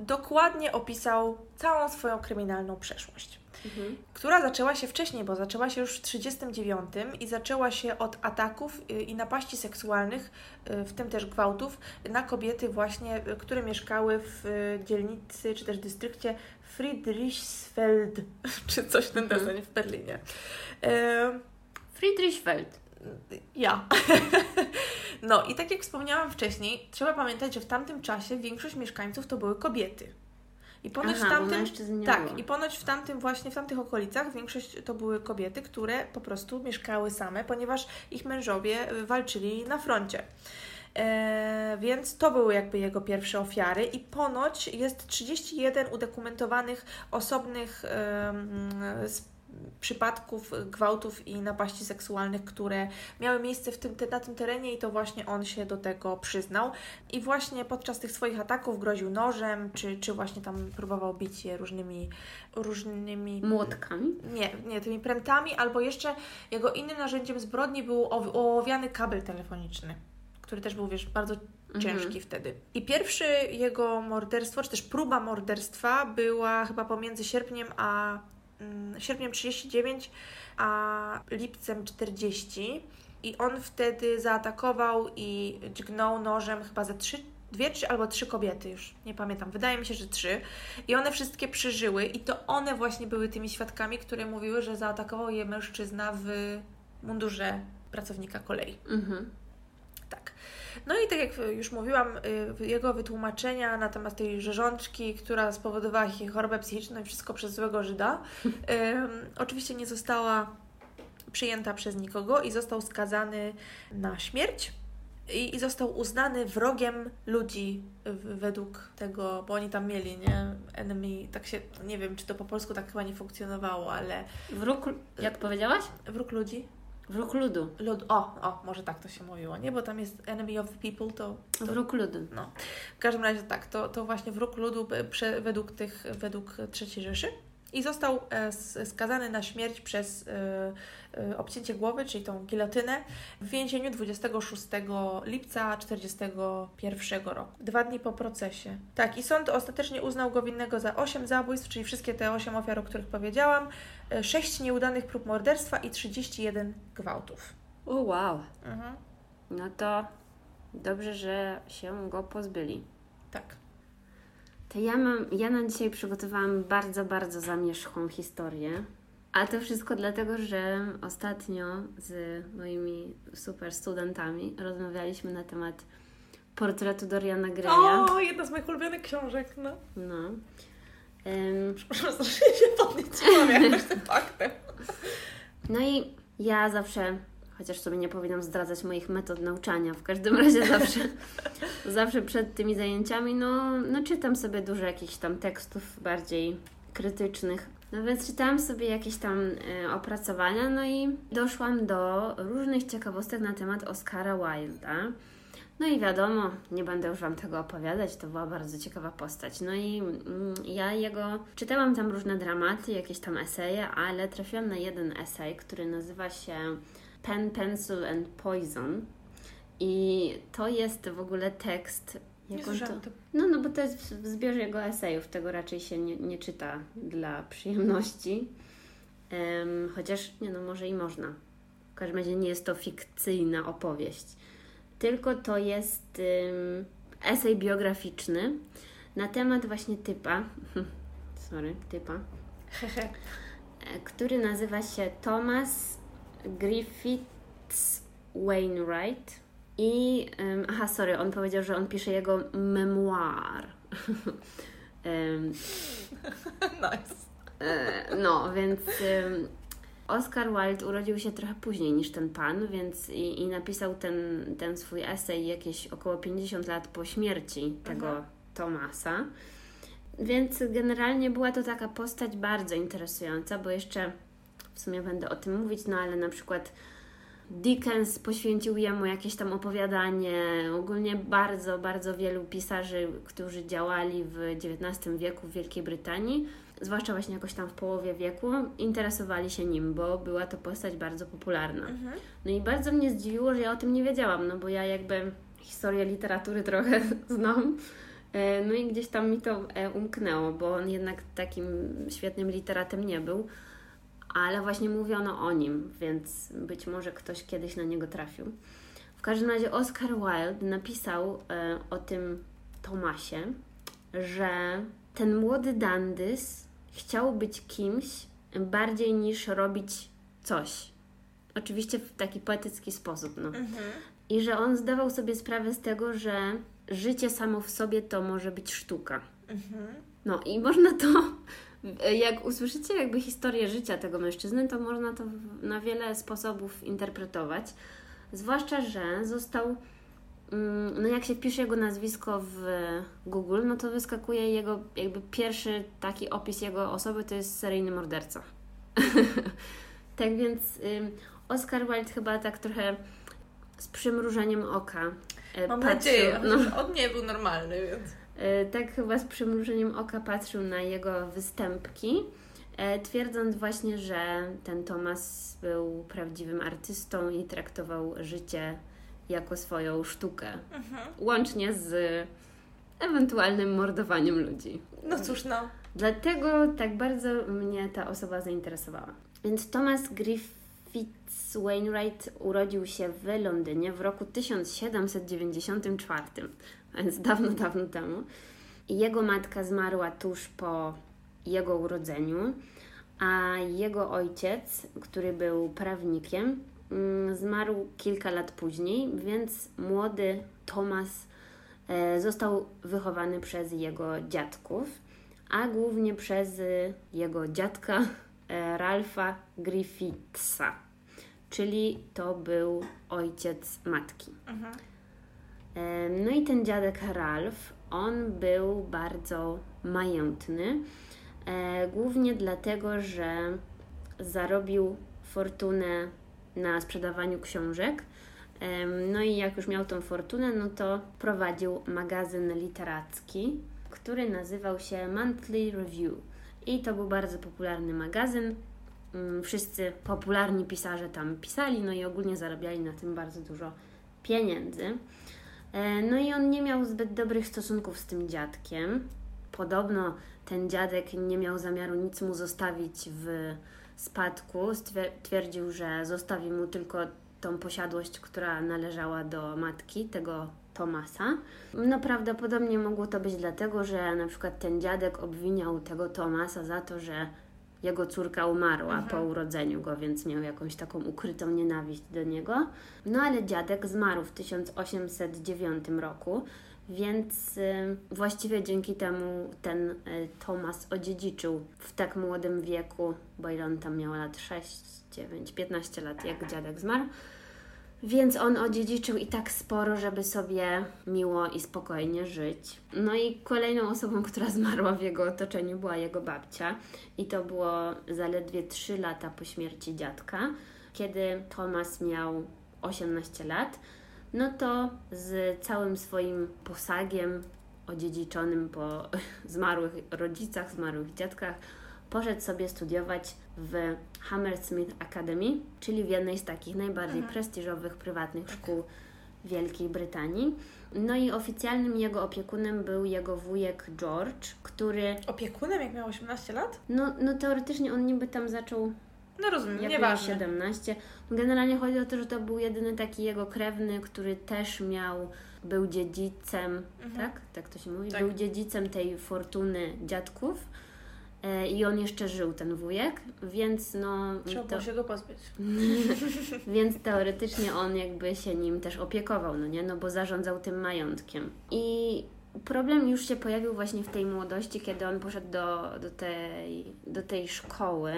dokładnie opisał całą swoją kryminalną przeszłość. Mhm. Która zaczęła się wcześniej, bo zaczęła się już w 1939 i zaczęła się od ataków y, i napaści seksualnych, y, w tym też gwałtów, na kobiety właśnie, y, które mieszkały w dzielnicy czy też dystrykcie Friedrichsfeld, <laughs> czy coś ten mhm. deseń w Berlinie. Friedrichsfeld. Ja. <laughs> no i tak jak wspomniałam wcześniej, trzeba pamiętać, że w tamtym czasie większość mieszkańców to były kobiety. I ponoć Aha, w tamtym. Tak, i ponoć w tamtym właśnie w tamtych okolicach większość to były kobiety, które po prostu mieszkały same, ponieważ ich mężowie walczyli na froncie. E, więc to były jakby jego pierwsze ofiary i ponoć jest 31 udokumentowanych osobnych e, przypadków gwałtów i napaści seksualnych, które miały miejsce w tym, na tym terenie i to właśnie on się do tego przyznał. I właśnie podczas tych swoich ataków groził nożem, czy, czy właśnie tam próbował bić je różnymi... różnymi Młotkami? Nie, nie, tymi prętami, albo jeszcze jego innym narzędziem zbrodni był ołowiany kabel telefoniczny, który też był, wiesz, bardzo ciężki mhm. wtedy. I pierwszy jego morderstwo, czy też próba morderstwa była chyba pomiędzy sierpniem a sierpniem 39, a lipcem 40. I on wtedy zaatakował i dźgnął nożem chyba ze trzy, dwie trzy albo trzy kobiety już, nie pamiętam, wydaje mi się, że trzy. I one wszystkie przeżyły i to one właśnie były tymi świadkami, które mówiły, że zaatakował je mężczyzna w mundurze pracownika kolei. Mhm. No i tak jak już mówiłam, y, jego wytłumaczenia na temat tej rzeżączki, która spowodowała jej chorobę psychiczną i wszystko przez złego Żyda, oczywiście nie została przyjęta przez nikogo i został skazany na śmierć. I, I został uznany wrogiem ludzi według tego, bo oni tam mieli, nie? Enemy, tak się, nie wiem, czy to po polsku tak chyba nie funkcjonowało, ale Wróg, jak powiedziałaś? wróg ludzi? Wróg ludu. Lud, o, o, może tak to się mówiło, nie? Bo tam jest enemy of the people, to... to Wróg ludu. no. W każdym razie tak, to, to właśnie wróg ludu e, prze, według tych, według III Rzeszy i został e, skazany na śmierć przez e, e, obcięcie głowy, czyli tą gilotynę, w więzieniu 26 lipca 1941 roku. Dwa dni po procesie. Tak, i sąd ostatecznie uznał go winnego za 8 zabójstw, czyli wszystkie te 8 ofiar, o których powiedziałam, 6 nieudanych prób morderstwa i 31 gwałtów. O wow. Mhm. No to dobrze, że się go pozbyli. Tak. To ja mam, ja na dzisiaj przygotowałam bardzo, bardzo zamierzchłą historię. A to wszystko dlatego, że ostatnio z moimi super studentami rozmawialiśmy na temat portretu Doriana Greya. O, jedna z moich ulubionych książek, no. No. Em, Proszę, strasznie się podnieciłam jakoś tym <laughs> faktem. No i ja zawsze, chociaż sobie nie powinnam zdradzać moich metod nauczania, w każdym <laughs> razie zawsze, zawsze przed tymi zajęciami, no, no czytam sobie dużo jakichś tam tekstów bardziej krytycznych. No więc czytałam sobie jakieś tam e, opracowania, no i doszłam do różnych ciekawostek na temat Oscara Wilda. No i wiadomo, nie będę już Wam tego opowiadać, to była bardzo ciekawa postać. No i mm, ja jego, czytałam tam różne dramaty, jakieś tam eseje, ale trafiłam na jeden esej, który nazywa się Pen, Pencil and Poison. I to jest w ogóle tekst. Jak to... No, no bo to jest w zbiorze jego esejów, tego raczej się nie, nie czyta dla przyjemności. Em, chociaż, nie no, może i można. W każdym razie nie jest to fikcyjna opowieść, tylko to jest ym, esej biograficzny na temat właśnie typa, <laughs> sorry, typa, e, który nazywa się Thomas Griffiths Wainwright. I, ym, aha, sorry, on powiedział, że on pisze jego memoir. <laughs> Ym, <laughs> Nice. E, No, więc ym, Oscar Wilde urodził się trochę później niż ten pan, więc i, i napisał ten, ten swój esej jakieś około 50 lat po śmierci tego Mhm. Thomasa. Więc generalnie była to taka postać bardzo interesująca, bo jeszcze w sumie będę o tym mówić, no ale na przykład Dickens poświęcił jemu jakieś tam opowiadanie. Ogólnie bardzo, bardzo wielu pisarzy, którzy działali w XIX wieku w Wielkiej Brytanii, zwłaszcza właśnie jakoś tam w połowie wieku, interesowali się nim, bo była to postać bardzo popularna. Mhm. No i bardzo mnie zdziwiło, że ja o tym nie wiedziałam, no bo ja jakby historię literatury trochę <laughs> znam. E, No i gdzieś tam mi to e, umknęło, bo on jednak takim świetnym literatem nie był, ale właśnie mówiono o nim, więc być może ktoś kiedyś na niego trafił. W każdym razie Oscar Wilde napisał e, o tym Tomasie, że ten młody Dandys chciał być kimś bardziej niż robić coś. Oczywiście w taki poetycki sposób, no. Mhm. I że on zdawał sobie sprawę z tego, że życie samo w sobie to może być sztuka. Mhm. No i można to, jak usłyszycie jakby historię życia tego mężczyzny, to można to na wiele sposobów interpretować. Zwłaszcza, że został, mm, no jak się wpisze jego nazwisko w Google, no to wyskakuje jego jakby pierwszy taki opis jego osoby, to jest seryjny morderca. <laughs> tak więc Oscar Wilde chyba tak trochę z przymrużeniem oka e, Mam patrzył, nadzieję, no, on nie był normalny, więc... E, tak chyba z przymrużeniem oka patrzył na jego występki, e, twierdząc właśnie, że ten Thomas był prawdziwym artystą i traktował życie jako swoją sztukę, Mhm. łącznie z ewentualnym mordowaniem ludzi. No cóż, no. Dlatego tak bardzo mnie ta osoba zainteresowała. Więc Thomas Griffiths Wainwright urodził się w Londynie w roku 1794, więc <laughs> dawno, dawno temu. Jego matka zmarła tuż po jego urodzeniu, a jego ojciec, który był prawnikiem, mm, zmarł kilka lat później, więc młody Thomas e, został wychowany przez jego dziadków, a głównie przez jego dziadka e, Ralpha Griffithsa, czyli to był ojciec matki. Mhm. No i ten dziadek Ralph, on był bardzo majętny, e, głównie dlatego, że zarobił fortunę na sprzedawaniu książek. No i jak już miał tą fortunę, no to prowadził magazyn literacki, który nazywał się Monthly Review. I to był bardzo popularny magazyn. Mm, Wszyscy popularni pisarze tam pisali, no i ogólnie zarabiali na tym bardzo dużo pieniędzy. E, No i on nie miał zbyt dobrych stosunków z tym dziadkiem. Podobno ten dziadek nie miał zamiaru nic mu zostawić w spadku. Twierdził, że zostawi mu tylko tą posiadłość, która należała do matki tego Tomasa. No prawdopodobnie mogło to być dlatego, że na przykład ten dziadek obwiniał tego Tomasa za to, że jego córka umarła po urodzeniu go, więc miał jakąś taką ukrytą nienawiść do niego. No ale dziadek zmarł w 1809 roku, więc y, właściwie dzięki temu ten y, Tomas odziedziczył w tak młodym wieku, bo ile on tam miał lat 6, 9, 15 lat, jak dziadek zmarł. Więc on odziedziczył i tak sporo, żeby sobie miło i spokojnie żyć. No i kolejną osobą, która zmarła w jego otoczeniu była jego babcia. I to było zaledwie 3 lata po śmierci dziadka, kiedy Thomas miał 18 lat. No to z całym swoim posagiem odziedziczonym po <laughs> zmarłych rodzicach, zmarłych dziadkach, poszedł sobie studiować w Hammersmith Academy, czyli w jednej z takich najbardziej prestiżowych prywatnych szkół Wielkiej Brytanii. No i oficjalnym jego opiekunem był jego wujek George, który, Opiekunem, jak miał 18 lat? no, no teoretycznie on niby tam zaczął No rozumiem, jak miał nieważne. 17. Generalnie chodzi o to, że to był jedyny taki jego krewny, który też miał, był dziedzicem, tak? Tak to się mówi? Tak. Był dziedzicem tej fortuny dziadków. E, I on jeszcze żył, ten wujek, więc no. Trzeba to- było się go pozbyć. <laughs> więc teoretycznie on jakby się nim też opiekował, no nie? No bo zarządzał tym majątkiem. I problem już się pojawił właśnie w tej młodości, kiedy on poszedł do, do, tej, do tej szkoły,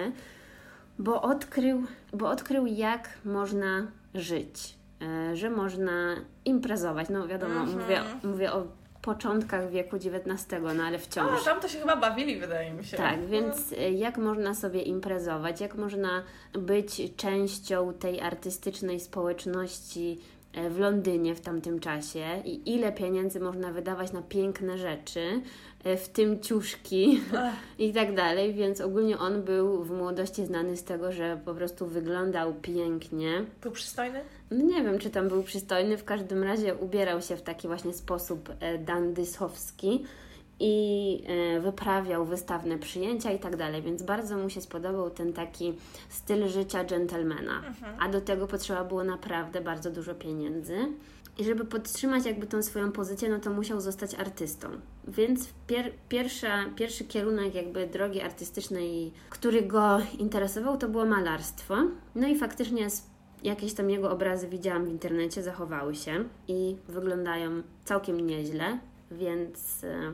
bo odkrył, bo odkrył jak można żyć, e, że można imprezować. No wiadomo, Mhm. mówię, mówię o początkach wieku XIX, no ale wciąż. A, tam to się chyba bawili, wydaje mi się. Tak, więc y, jak można sobie imprezować, jak można być częścią tej artystycznej społeczności e, w Londynie w tamtym czasie i ile pieniędzy można wydawać na piękne rzeczy, e, w tym ciuszki <laughs> i tak dalej, więc ogólnie on był w młodości znany z tego, że po prostu wyglądał pięknie. Był przystojny? No nie wiem, czy tam był przystojny, w każdym razie ubierał się w taki właśnie sposób e, dandysowski i e, wyprawiał wystawne przyjęcia i tak dalej, więc bardzo mu się spodobał ten taki styl życia dżentelmena. A do tego potrzeba było naprawdę bardzo dużo pieniędzy. I żeby podtrzymać jakby tą swoją pozycję, no to musiał zostać artystą. Więc pier, pierwsza, pierwszy kierunek jakby drogi artystycznej, który go interesował, to było malarstwo. No i faktycznie jakieś tam jego obrazy widziałam w internecie, zachowały się i wyglądają całkiem nieźle, więc e,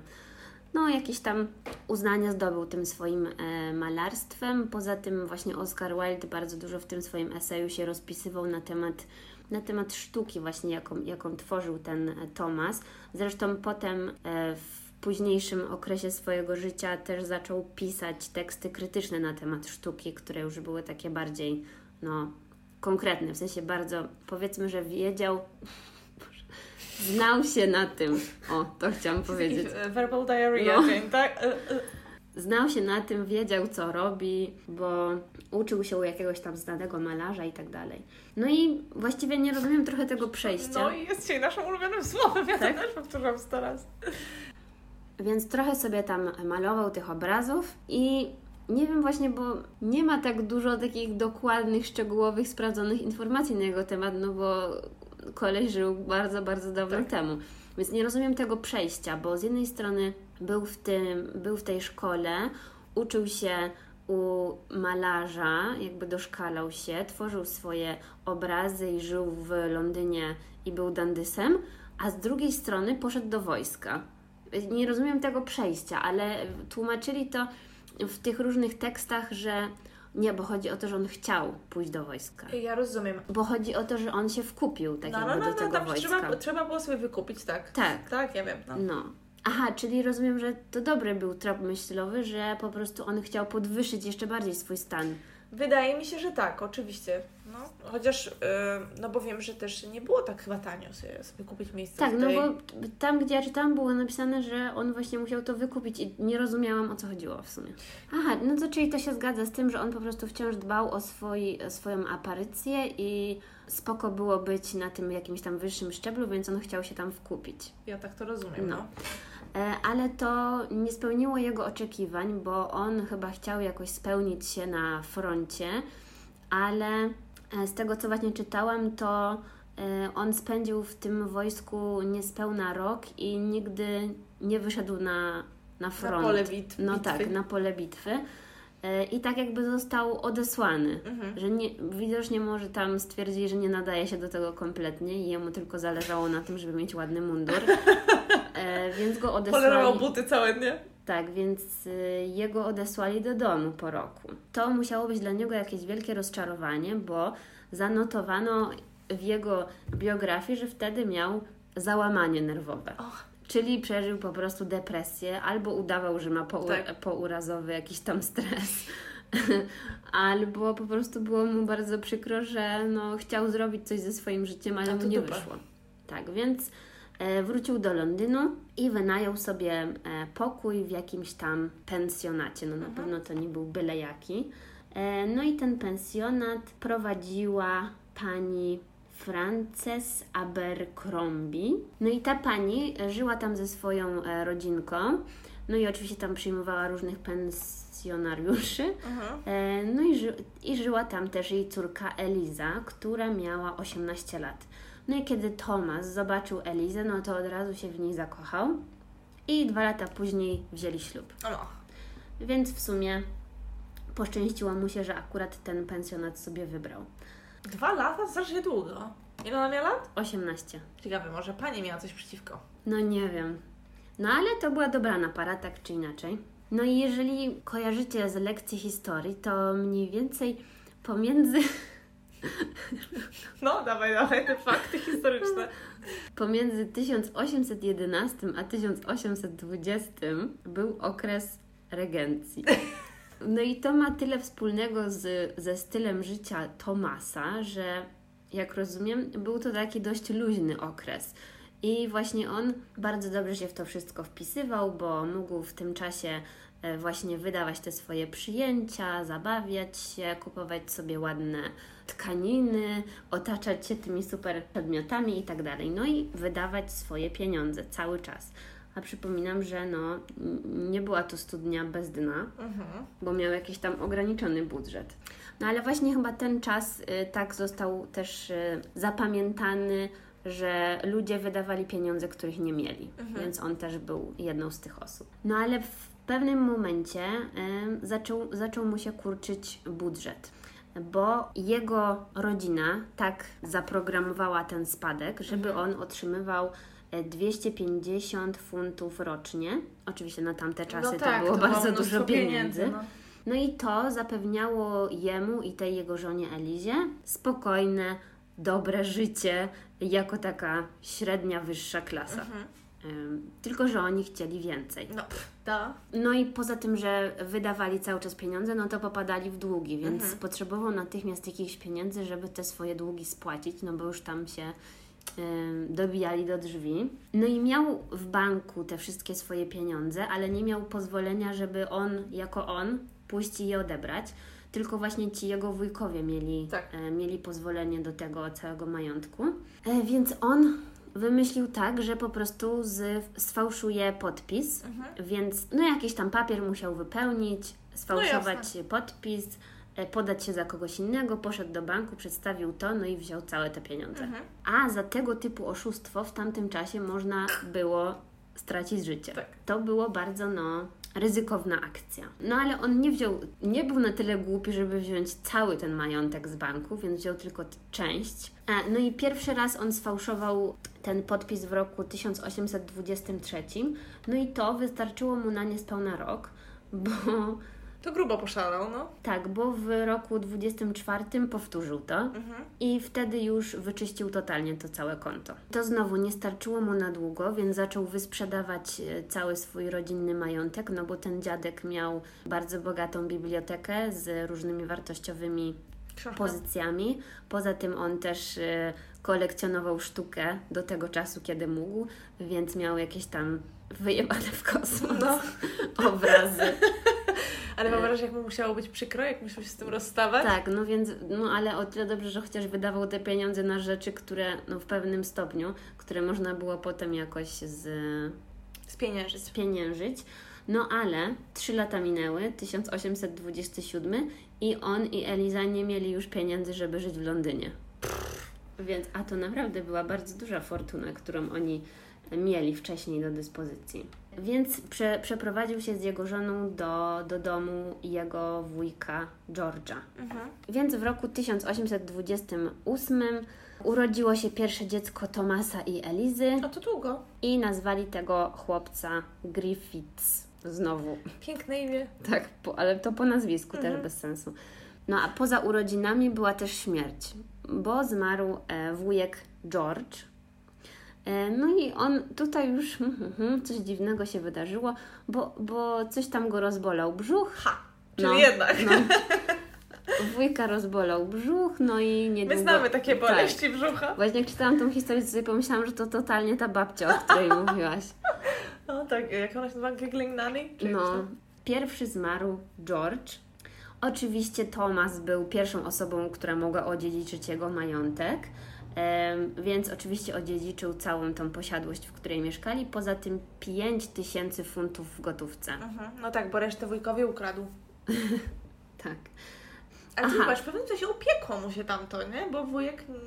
no jakieś tam uznania zdobył tym swoim e, malarstwem. Poza tym właśnie Oscar Wilde bardzo dużo w tym swoim eseju się rozpisywał na temat na temat sztuki właśnie, jaką, jaką tworzył ten e, Thomas. Zresztą potem e, w późniejszym okresie swojego życia też zaczął pisać teksty krytyczne na temat sztuki, które już były takie bardziej no, konkretne, w sensie bardzo, powiedzmy, że wiedział, znał się na tym, o, to chciałam powiedzieć. E, Verbal diarrhea, No. Jane, tak? E, e. Znał się na tym, wiedział co robi, bo uczył się u jakiegoś tam znanego malarza i tak dalej. No i właściwie nie rozumiem trochę tego przejścia. No i jest dzisiaj naszym ulubionym słowem, ja Tak? to też powtórzam sto razy. Więc trochę sobie tam malował tych obrazów i nie wiem właśnie, bo nie ma tak dużo takich dokładnych, szczegółowych, sprawdzonych informacji na jego temat, no bo koleś żył bardzo, bardzo dawno Tak. temu. Więc nie rozumiem tego przejścia, bo z jednej strony był w, tym, był w tej szkole, uczył się u malarza, jakby doszkalał się, tworzył swoje obrazy i żył w Londynie i był dandysem, a z drugiej strony poszedł do wojska. Nie rozumiem tego przejścia, ale tłumaczyli to w tych różnych tekstach, że nie, bo chodzi o to, że on chciał pójść do wojska. Ja rozumiem. Bo chodzi o to, że on się wkupił tak No, jakby no, no, do no, tego tam wojska. trzeba, trzeba było sobie wykupić, tak. Tak. Tak, ja wiem. No. No. Aha, czyli rozumiem, że to dobry był trop myślowy, że po prostu on chciał podwyższyć jeszcze bardziej swój stan. Wydaje mi się, że tak, oczywiście. No, chociaż, yy, no bo wiem, że też nie było tak chyba tanio sobie, sobie kupić miejsce Tak, no bo tam, gdzie ja czytałam, było napisane, że on właśnie musiał to wykupić i nie rozumiałam, o co chodziło w sumie. Aha, no to czyli to się zgadza z tym, że on po prostu wciąż dbał o, o swoją aparycję i spoko było być na tym jakimś tam wyższym szczeblu, więc on chciał się tam wkupić. Ja tak to rozumiem, no. No. E, Ale to nie spełniło jego oczekiwań, bo on chyba chciał jakoś spełnić się na froncie, ale z tego co właśnie czytałam, to e, on spędził w tym wojsku niespełna rok i nigdy nie wyszedł na, na front. pole bit- No bitwy. tak, na pole bitwy. E, I tak jakby został odesłany, Mhm. że nie, widocznie może tam stwierdzili, że nie nadaje się do tego kompletnie i jemu tylko zależało na tym, żeby mieć ładny mundur. <laughs> E, więc go Polerował odesłali. buty całe dnie. Tak, więc y, jego odesłali do domu po roku. To musiało być dla niego jakieś wielkie rozczarowanie, bo zanotowano w jego biografii, że wtedy miał załamanie nerwowe. Och. Czyli przeżył po prostu depresję, albo udawał, że ma pou- Tak. pourazowy jakiś tam stres, <laughs> albo po prostu było mu bardzo przykro, że no, chciał zrobić coś ze swoim życiem, ale A mu to nie dupa. wyszło. Tak, więc wrócił do Londynu i wynajął sobie e, pokój w jakimś tam pensjonacie. No na Mhm. pewno to nie był byle jaki. E, no i ten pensjonat prowadziła pani Frances Abercrombie. No i ta pani e, żyła tam ze swoją e, rodzinką. No i oczywiście tam przyjmowała różnych pensjonariuszy. Mhm. E, No i, ży- i żyła tam też jej córka Eliza, która miała 18 lat. No i kiedy Thomas zobaczył Elizę, no to od razu się w niej zakochał i dwa lata później wzięli ślub. No. Więc w sumie poszczęściło mu się, że akurat ten pensjonat sobie wybrał. Dwa lata? Strasznie długo. Ile ona miała lat? 18. Ciekawe, może pani miała coś przeciwko. No nie wiem. No ale to była dobrana para, tak czy inaczej. No i jeżeli kojarzycie z lekcji historii, to mniej więcej pomiędzy <laughs> <laughs> No, dawaj, dawaj te fakty historyczne. Pomiędzy 1811 a 1820 był okres regencji. No i to ma tyle wspólnego z, ze stylem życia Tomasa, że jak rozumiem, był to taki dość luźny okres. I właśnie on bardzo dobrze się w to wszystko wpisywał, bo mógł w tym czasie właśnie wydawać te swoje przyjęcia, zabawiać się, kupować sobie ładne tkaniny, otaczać się tymi super przedmiotami i tak dalej. No i wydawać swoje pieniądze cały czas. A przypominam, że no, nie była to studnia bez dna, Mhm. bo miał jakiś tam ograniczony budżet. No ale właśnie chyba ten czas y, tak został też y, zapamiętany, że ludzie wydawali pieniądze, których nie mieli. Mhm. Więc on też był jedną z tych osób. No ale w pewnym momencie zaczął, zaczął mu się kurczyć budżet. Bo jego rodzina tak zaprogramowała ten spadek, żeby Mhm. on otrzymywał e, 250 funtów rocznie. Oczywiście na tamte czasy no to tak, było to bardzo mnóstwo dużo pieniędzy. no. No i to zapewniało jemu i tej jego żonie Elizie spokojne, dobre życie jako taka średnia, wyższa klasa. Mhm. Tylko, że oni chcieli więcej. No, da. No i poza tym, że wydawali cały czas pieniądze, no to popadali w długi, więc Mhm. potrzebował natychmiast jakichś pieniędzy, żeby te swoje długi spłacić, no bo już tam się dobijali do drzwi. No i miał w banku te wszystkie swoje pieniądze, ale nie miał pozwolenia, żeby on, jako on, pójść i je odebrać. Tylko właśnie ci jego wujkowie mieli, Tak. e, mieli pozwolenie do tego całego majątku. E, więc on wymyślił tak, że po prostu z, sfałszuje podpis, Mhm. więc no jakiś tam papier musiał wypełnić, sfałszować jasne. podpis, e, podać się za kogoś innego, poszedł do banku, przedstawił to, no i wziął całe te pieniądze. Mhm. A za tego typu oszustwo w tamtym czasie można było stracić życie. Tak. To było bardzo, no, ryzykowna akcja. No ale on nie wziął, nie był na tyle głupi, żeby wziąć cały ten majątek z banku, więc wziął tylko część. No i pierwszy raz on sfałszował ten podpis w roku 1823. No i to wystarczyło mu na niespełna rok, bo To grubo poszalał, no. tak, bo w roku 24 powtórzył to Mhm. i wtedy już wyczyścił totalnie to całe konto. To znowu nie starczyło mu na długo, więc zaczął wysprzedawać e, cały swój rodzinny majątek, no bo ten dziadek miał bardzo bogatą bibliotekę z różnymi wartościowymi Pozycjami. Poza tym on też e, kolekcjonował sztukę do tego czasu, kiedy mógł, więc miał jakieś tam wyjebane w kosmos No, <laughs> obrazy. <laughs> ale wyobraź, jak mu musiało być przykro, jak musiał się z tym rozstawać. Tak, no więc, no ale o tyle dobrze, że chociaż wydawał te pieniądze na rzeczy, które, no w pewnym stopniu, które można było potem jakoś z, Spieniężyć. spieniężyć. No ale trzy lata minęły, 1827 i on i Eliza nie mieli już pieniędzy, żeby żyć w Londynie. Więc, a to naprawdę była bardzo duża fortuna, którą oni mieli wcześniej do dyspozycji. Więc prze, przeprowadził się z jego żoną do, do domu jego wujka George'a. Mhm. Więc w roku 1828 urodziło się pierwsze dziecko Tomasa i Elizy No to długo. i nazwali tego chłopca Griffiths. Znowu. Piękne imię. Tak, po, ale to po nazwisku Mhm. też bez sensu. No a poza urodzinami była też śmierć, bo zmarł e, wujek George. E, no i on tutaj już hmm, hmm, coś dziwnego się wydarzyło, bo, bo coś tam go rozbolał brzuch. Ha! Czyli No, jednak. No. Wujka rozbolał brzuch, no i niedługo... My znamy takie Tak. boleści brzucha. Właśnie jak czytałam tą historię, to sobie pomyślałam, że to totalnie ta babcia, o której mówiłaś. No tak, jak ona się nazywa? Giggling Nanny? Czy No, pierwszy zmarł George. Oczywiście Thomas był pierwszą osobą, która mogła odziedziczyć jego majątek, więc oczywiście odziedziczył całą tą posiadłość, w której mieszkali. Poza tym 5 tysięcy funtów w gotówce. Mhm. No tak, bo resztę wujkowi ukradł. <laughs> Tak. Ale ty Aha. zobacz, pewnie coś upiekło mu się tamto, nie? Bo wujek mm,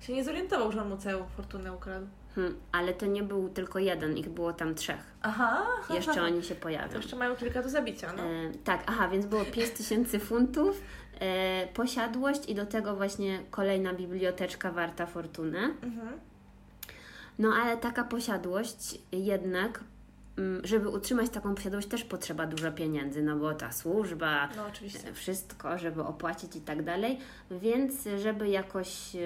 się nie zorientował, że on mu całą fortunę ukradł. Hm, ale to nie był tylko jeden, ich było tam trzech. Aha. Jeszcze oni się To pojawią. jeszcze mają kilka do zabicia, no. E, tak, aha, więc było 5 tysięcy funtów, e, posiadłość i do tego właśnie kolejna biblioteczka warta fortunę. Mhm. No ale taka posiadłość jednak, mm, żeby utrzymać taką posiadłość też potrzeba dużo pieniędzy, no bo ta służba, No e, wszystko, żeby opłacić i tak dalej, więc żeby jakoś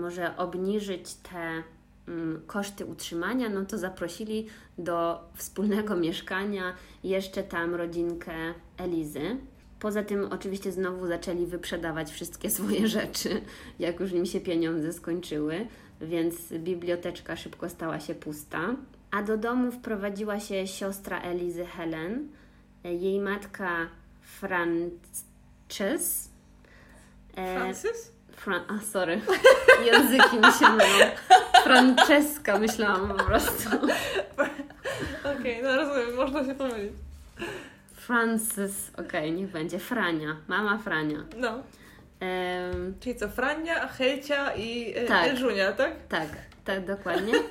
może obniżyć te mm, koszty utrzymania, no to zaprosili do wspólnego <laughs> mieszkania jeszcze tam rodzinkę Elizy. Poza tym oczywiście znowu zaczęli wyprzedawać wszystkie <laughs> swoje rzeczy, jak już im się pieniądze skończyły, więc biblioteczka szybko stała się pusta. A do domu wprowadziła się siostra Elizy Helen, jej matka Frances. e, Francis? Fran- a, sorry. <laughs> Języki mi się mylą. Franceska myślałam po prostu. <laughs> Okej, no rozumiem, można się pomylić. Francis, okej, niech będzie. Frania, mama Frania. No. Em, Czyli co, Frania, Helcia i e, Tak. Elżunia, tak? tak, tak, dokładnie. <laughs>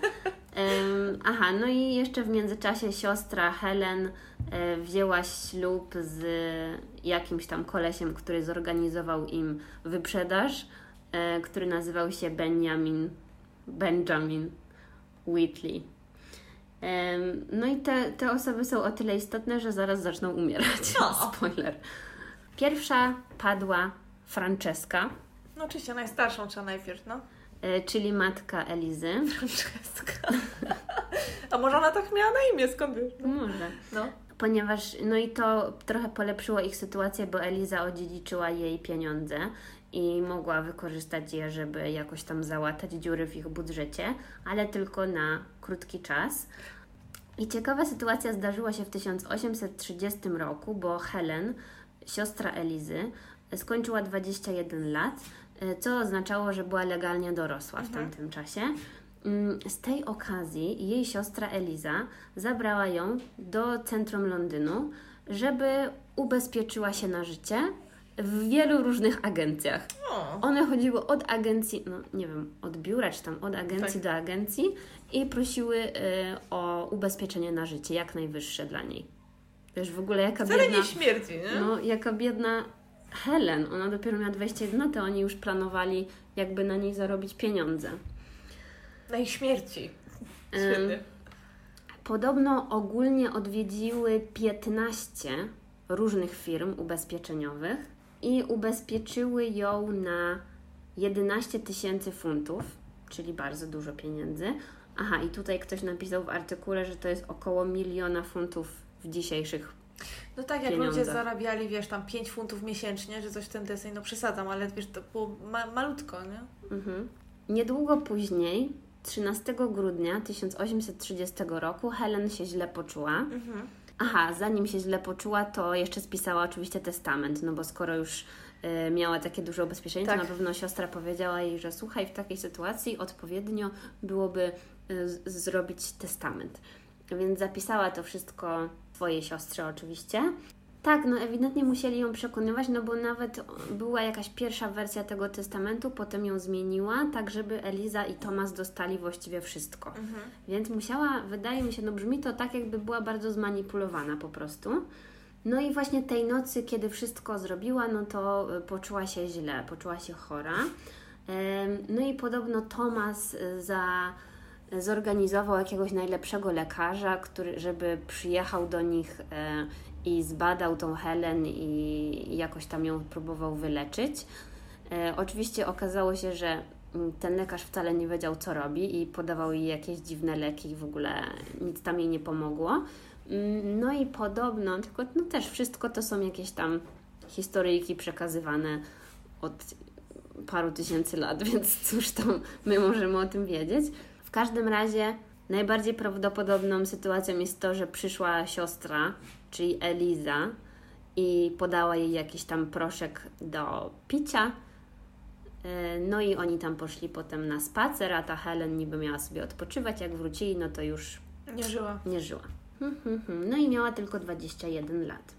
Aha, no i jeszcze w międzyczasie siostra Helen e, wzięła ślub z jakimś tam kolesiem, który zorganizował im wyprzedaż, e, który nazywał się Benjamin, Benjamin Whitley. No i te, te osoby są o tyle istotne, że zaraz zaczną umierać. No. <laughs> Spoiler. Pierwsza padła Franceska, No oczywiście, najstarszą trzeba najpierw, no. E, czyli matka Elizy. <laughs> Franceska. A może ona tak miała na imię, skąd wiesz? No. Może. no. Ponieważ, no i to trochę polepszyło ich sytuację, bo Eliza odziedziczyła jej pieniądze i mogła wykorzystać je, żeby jakoś tam załatać dziury w ich budżecie, ale tylko na krótki czas. I ciekawa sytuacja zdarzyła się w 1830 roku, bo Helen, siostra Elizy, skończyła 21 lat, co oznaczało, że była legalnie dorosła w tamtym czasie. Mm, Z tej okazji jej siostra Eliza zabrała ją do centrum Londynu, żeby ubezpieczyła się na życie w wielu różnych agencjach. O, One chodziły od agencji, no nie wiem, od biura czy tam od agencji Tak. do agencji i prosiły y, o ubezpieczenie na życie, jak najwyższe dla niej. Wiesz, w ogóle jaka wcale biedna... nie śmierdzi, nie? No, jaka biedna Helen. Ona dopiero miała 21 lat, a oni już planowali jakby na niej zarobić pieniądze. Na ich śmierci. Świetnie. Podobno ogólnie odwiedziły 15 różnych firm ubezpieczeniowych i ubezpieczyły ją na 11 tysięcy funtów, czyli bardzo dużo pieniędzy. Aha, i tutaj ktoś napisał w artykule, że to jest około miliona funtów w dzisiejszych. No tak, jak pieniądze. ludzie zarabiali, wiesz, tam 5 funtów miesięcznie, że coś w ten deseń, no przesadzam, ale wiesz, to było ma- malutko, nie? Mhm. Niedługo później, 13 grudnia 1830 roku, Helen się źle poczuła. Mhm. Aha, zanim się źle poczuła, to jeszcze spisała oczywiście testament, no bo skoro już y, miała takie duże ubezpieczenie, Tak. to na pewno siostra powiedziała jej, że słuchaj, w takiej sytuacji odpowiednio byłoby y, z- zrobić testament. Więc zapisała to wszystko swojej siostrze oczywiście. Tak, no ewidentnie musieli ją przekonywać, no bo nawet była jakaś pierwsza wersja tego testamentu, potem ją zmieniła, tak żeby Eliza i Tomas dostali właściwie wszystko. Mhm. Więc musiała, wydaje mi się, no brzmi to tak, jakby była bardzo zmanipulowana po prostu. No i właśnie tej nocy, kiedy wszystko zrobiła, no to y, poczuła się źle, poczuła się chora. No i podobno Tomas y, za, zorganizował jakiegoś najlepszego lekarza, który, żeby przyjechał do nich e, i zbadał tą Helen i jakoś tam ją próbował wyleczyć. E, oczywiście okazało się, że mm, ten lekarz wcale nie wiedział, co robi i podawał jej jakieś dziwne leki i w ogóle nic tam jej nie pomogło. Mm, No i podobno, tylko no też wszystko to są jakieś tam historyjki przekazywane od paru tysięcy lat, <laughs> więc cóż tam my możemy o tym wiedzieć. W każdym razie najbardziej prawdopodobną sytuacją jest to, że przyszła siostra, czyli Eliza i podała jej jakiś tam proszek do picia. E, No i oni tam poszli potem na spacer, a ta Helen niby miała sobie odpoczywać. Jak wrócili, no to już Nie żyła. nie żyła. Hmm, hmm, hmm. No i miała tylko 21 lat.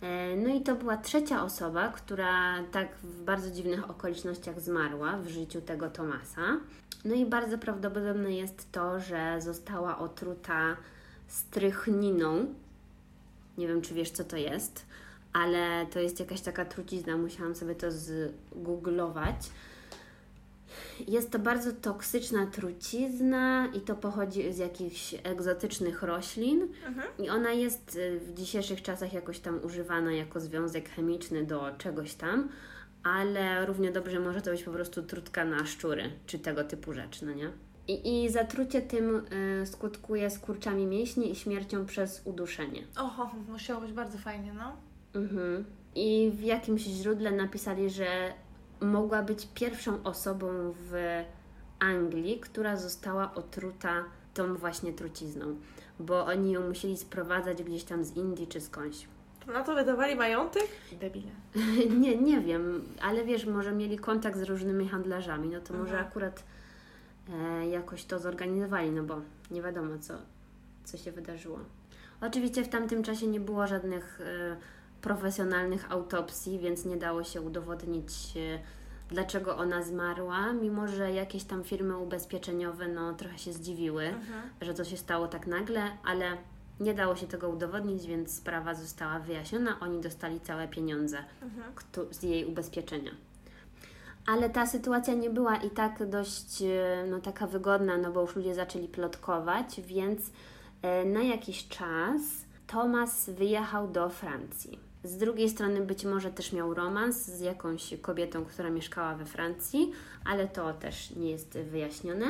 E, No i to była trzecia osoba, która tak w bardzo dziwnych okolicznościach zmarła w życiu tego Tomasa. No i bardzo prawdopodobne jest to, że została otruta strychniną. Nie wiem, czy wiesz, co to jest, ale to jest jakaś taka trucizna. Musiałam sobie to zgooglować. Jest to bardzo toksyczna trucizna i to pochodzi z jakichś egzotycznych roślin. Mhm. I ona jest y, w dzisiejszych czasach jakoś tam używana jako związek chemiczny do czegoś tam, ale równie dobrze może to być po prostu trutka na szczury, czy tego typu rzecz, no nie? I, i zatrucie tym y, skutkuje skurczami mięśni i śmiercią przez uduszenie. Oho, musiało być bardzo fajnie, no. Mhm. I w jakimś źródle napisali, że mogła być pierwszą osobą w Anglii, która została otruta tą właśnie trucizną, bo oni ją musieli sprowadzać gdzieś tam z Indii czy skądś. Na to wydawali majątek? Debile. <laughs> nie, nie wiem, ale wiesz, może mieli kontakt z różnymi handlarzami, no to może Mhm. akurat e, jakoś to zorganizowali, no bo nie wiadomo, co, co się wydarzyło. Oczywiście w tamtym czasie nie było żadnych e, profesjonalnych autopsji, więc nie dało się udowodnić, e, dlaczego ona zmarła, mimo że jakieś tam firmy ubezpieczeniowe no, trochę się zdziwiły, Mhm. że to się stało tak nagle, ale nie dało się tego udowodnić, więc sprawa została wyjaśniona. Oni dostali całe pieniądze Mhm. z jej ubezpieczenia. Ale ta sytuacja nie była i tak dość e, no, taka wygodna, no bo już ludzie zaczęli plotkować, więc e, na jakiś czas Thomas wyjechał do Francji. Z drugiej strony być może też miał romans z jakąś kobietą, która mieszkała we Francji, ale to też nie jest wyjaśnione.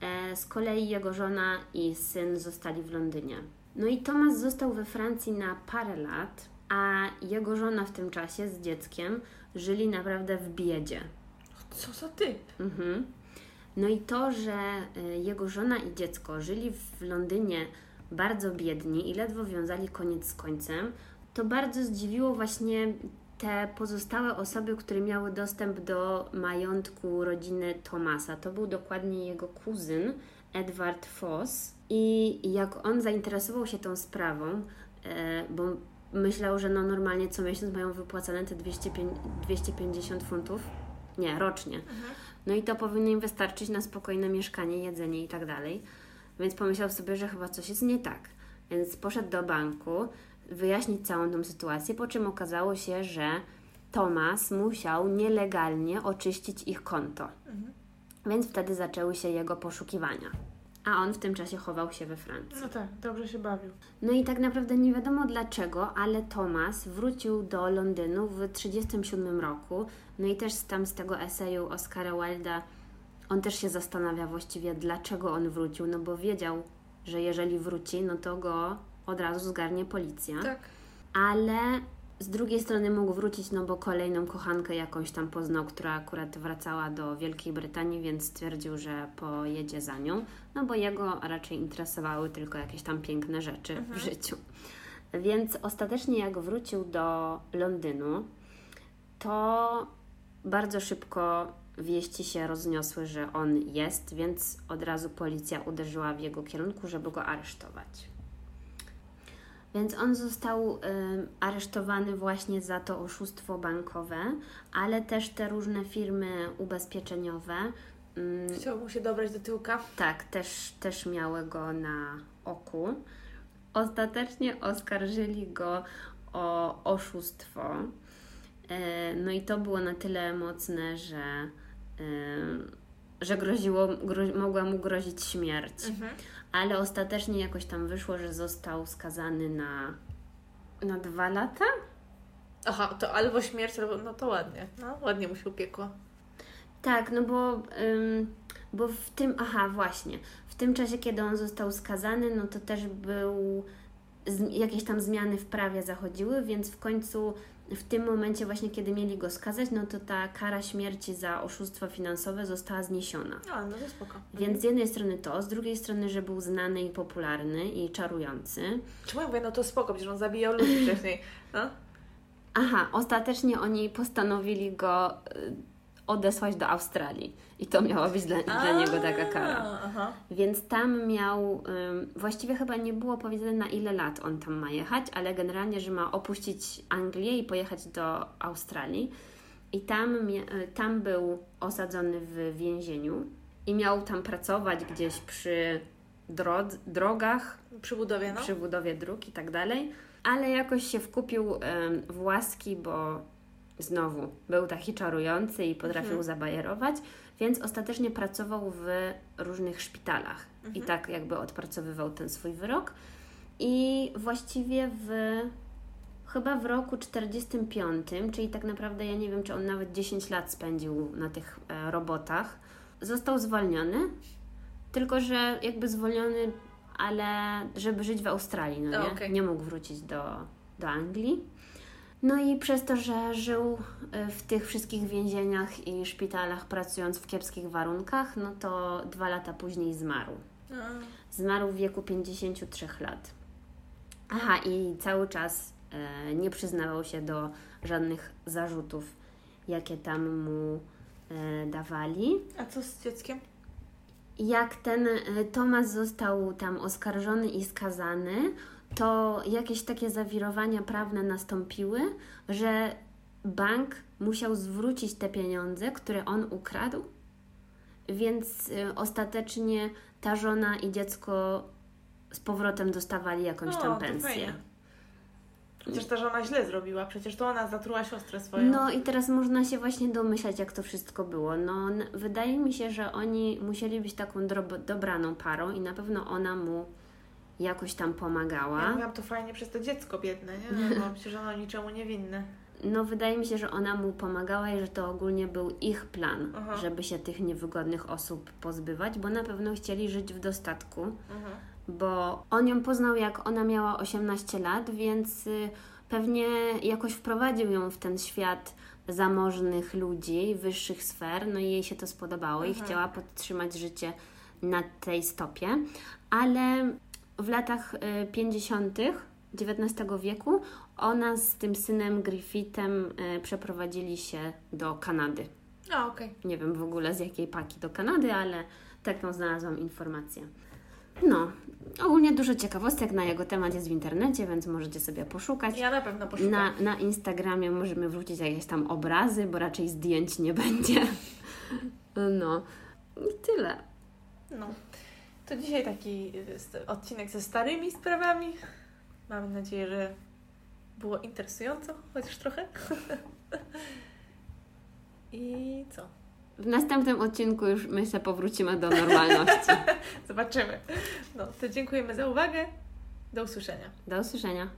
E, Z kolei jego żona i syn zostali w Londynie. No i Thomas został we Francji na parę lat, a jego żona w tym czasie z dzieckiem żyli naprawdę w biedzie. Co za ty? Mhm. No i to, że y, jego żona i dziecko żyli w Londynie bardzo biedni i ledwo wiązali koniec z końcem, to bardzo zdziwiło właśnie te pozostałe osoby, które miały dostęp do majątku rodziny Tomasa. To był dokładnie jego kuzyn Edward Foss. I jak on zainteresował się tą sprawą, e, bo myślał, że no normalnie co miesiąc mają wypłacane te 250 funtów. Nie, rocznie. Mhm. No i to powinno im wystarczyć na spokojne mieszkanie, jedzenie i tak dalej. Więc pomyślał sobie, że chyba coś jest nie tak. Więc poszedł do banku wyjaśnić całą tą sytuację, po czym okazało się, że Tomas musiał nielegalnie oczyścić ich konto. Mhm. Więc wtedy zaczęły się jego poszukiwania. A on w tym czasie chował się we Francji. No tak, dobrze się bawił. No i tak naprawdę nie wiadomo dlaczego, ale Thomas wrócił do Londynu w 1937 roku. No i też tam z tego eseju Oscara Wilda on też się zastanawia właściwie dlaczego on wrócił, no bo wiedział, że jeżeli wróci, no to go od razu zgarnie policja. Tak. Ale z drugiej strony mógł wrócić, no bo kolejną kochankę jakąś tam poznał, która akurat wracała do Wielkiej Brytanii, więc stwierdził, że pojedzie za nią, no bo jego raczej interesowały tylko jakieś tam piękne rzeczy w życiu. Więc ostatecznie jak wrócił do Londynu, to bardzo szybko wieści się rozniosły, że on jest, więc od razu policja uderzyła w jego kierunku, żeby go aresztować. Więc on został y, aresztowany właśnie za to oszustwo bankowe, ale też te różne firmy ubezpieczeniowe, mm, Chciał mu się dobrać do tyłka. tak, też, też miały go na oku. Ostatecznie oskarżyli go o oszustwo. E, No i to było na tyle mocne, że, że groziło, gro, mogła mu grozić śmierć. Mhm. Ale ostatecznie jakoś tam wyszło, że został skazany na, na dwa lata. Aha, to albo śmierć, albo... No to ładnie. No, ładnie mu się upiekło. Tak, no bo, ym, bo w tym, aha, właśnie, w tym czasie, kiedy on został skazany, no to też był, z, jakieś tam zmiany w prawie zachodziły, więc w końcu w tym momencie właśnie, kiedy mieli go skazać, no to ta kara śmierci za oszustwo finansowe została zniesiona. A, no to spoko. Więc z jednej strony to, z drugiej strony, że był znany i popularny i czarujący. Czemu ja mówię, no to spoko, przecież on zabijał ludzi wcześniej. No? Aha, ostatecznie oni postanowili go y, odesłać do Australii i to miała być dla, dla niego taka kara. Aha. Więc tam miał, ym, właściwie chyba nie było powiedziane na ile lat on tam ma jechać, ale generalnie, że ma opuścić Anglię i pojechać do Australii. I tam, y, tam był osadzony w więzieniu i miał tam pracować gdzieś przy drodz- drogach, Przy budowie, no. przy budowie dróg i tak dalej, ale jakoś się wkupił em, w łaski, bo znowu był taki czarujący i potrafił Mhm. zabajerować, więc ostatecznie pracował w różnych szpitalach i Mhm. tak jakby odpracowywał ten swój wyrok. I właściwie w chyba w roku 45, czyli tak naprawdę ja nie wiem, czy on nawet 10 lat spędził na tych e, robotach, został zwolniony. Tylko, że jakby zwolniony, ale żeby żyć w Australii, no nie? okej. Nie mógł wrócić do, do Anglii. No i przez to, że żył e, w tych wszystkich więzieniach i szpitalach, pracując w kiepskich warunkach, no to dwa lata później zmarł. Zmarł w wieku 53 lat. Aha, i cały czas e, nie przyznawał się do żadnych zarzutów, jakie tam mu e, dawali. A co z dzieckiem? Jak ten Tomasz został tam oskarżony i skazany, to jakieś takie zawirowania prawne nastąpiły, że bank musiał zwrócić te pieniądze, które on ukradł, więc e, ostatecznie ta żona i dziecko z powrotem dostawali jakąś tam pensję. Przecież ta żona źle zrobiła, przecież to ona zatruła siostrę swoją. No i teraz można się właśnie domyślać, jak to wszystko było. No, wydaje mi się, że oni musieli być taką dobraną parą i na pewno ona mu jakoś tam pomagała. Ja mówiłam to fajnie przez to dziecko biedne, nie? <laughs> Bo przecież ono niczemu niewinne. No, wydaje mi się, że ona mu pomagała i że to ogólnie był ich plan, Aha. żeby się tych niewygodnych osób pozbywać, bo na pewno chcieli żyć w dostatku. Mhm. bo on ją poznał jak ona miała 18 lat, więc y, pewnie jakoś wprowadził ją w ten świat zamożnych ludzi, wyższych sfer, no i jej się to spodobało i Mhm. chciała podtrzymać życie na tej stopie, ale w latach y, 50. XIX wieku ona z tym synem Griffithem y, przeprowadzili się do Kanady. A, okej. Nie wiem w ogóle z jakiej paki do Kanady, ale taką znalazłam informację. No, ogólnie dużo ciekawostek na jego temat jest w internecie, więc możecie sobie poszukać. Ja na pewno poszukam. Na, na Instagramie możemy wrzucić jakieś tam obrazy, bo raczej zdjęć nie będzie. <laughs> No, i tyle. No. To dzisiaj taki y, odcinek ze starymi sprawami. Mam nadzieję, że było interesująco, chociaż trochę. <laughs> I co? W następnym odcinku już myślę powrócimy do normalności. <laughs> Zobaczymy. No, to dziękujemy za uwagę. Do usłyszenia. Do usłyszenia.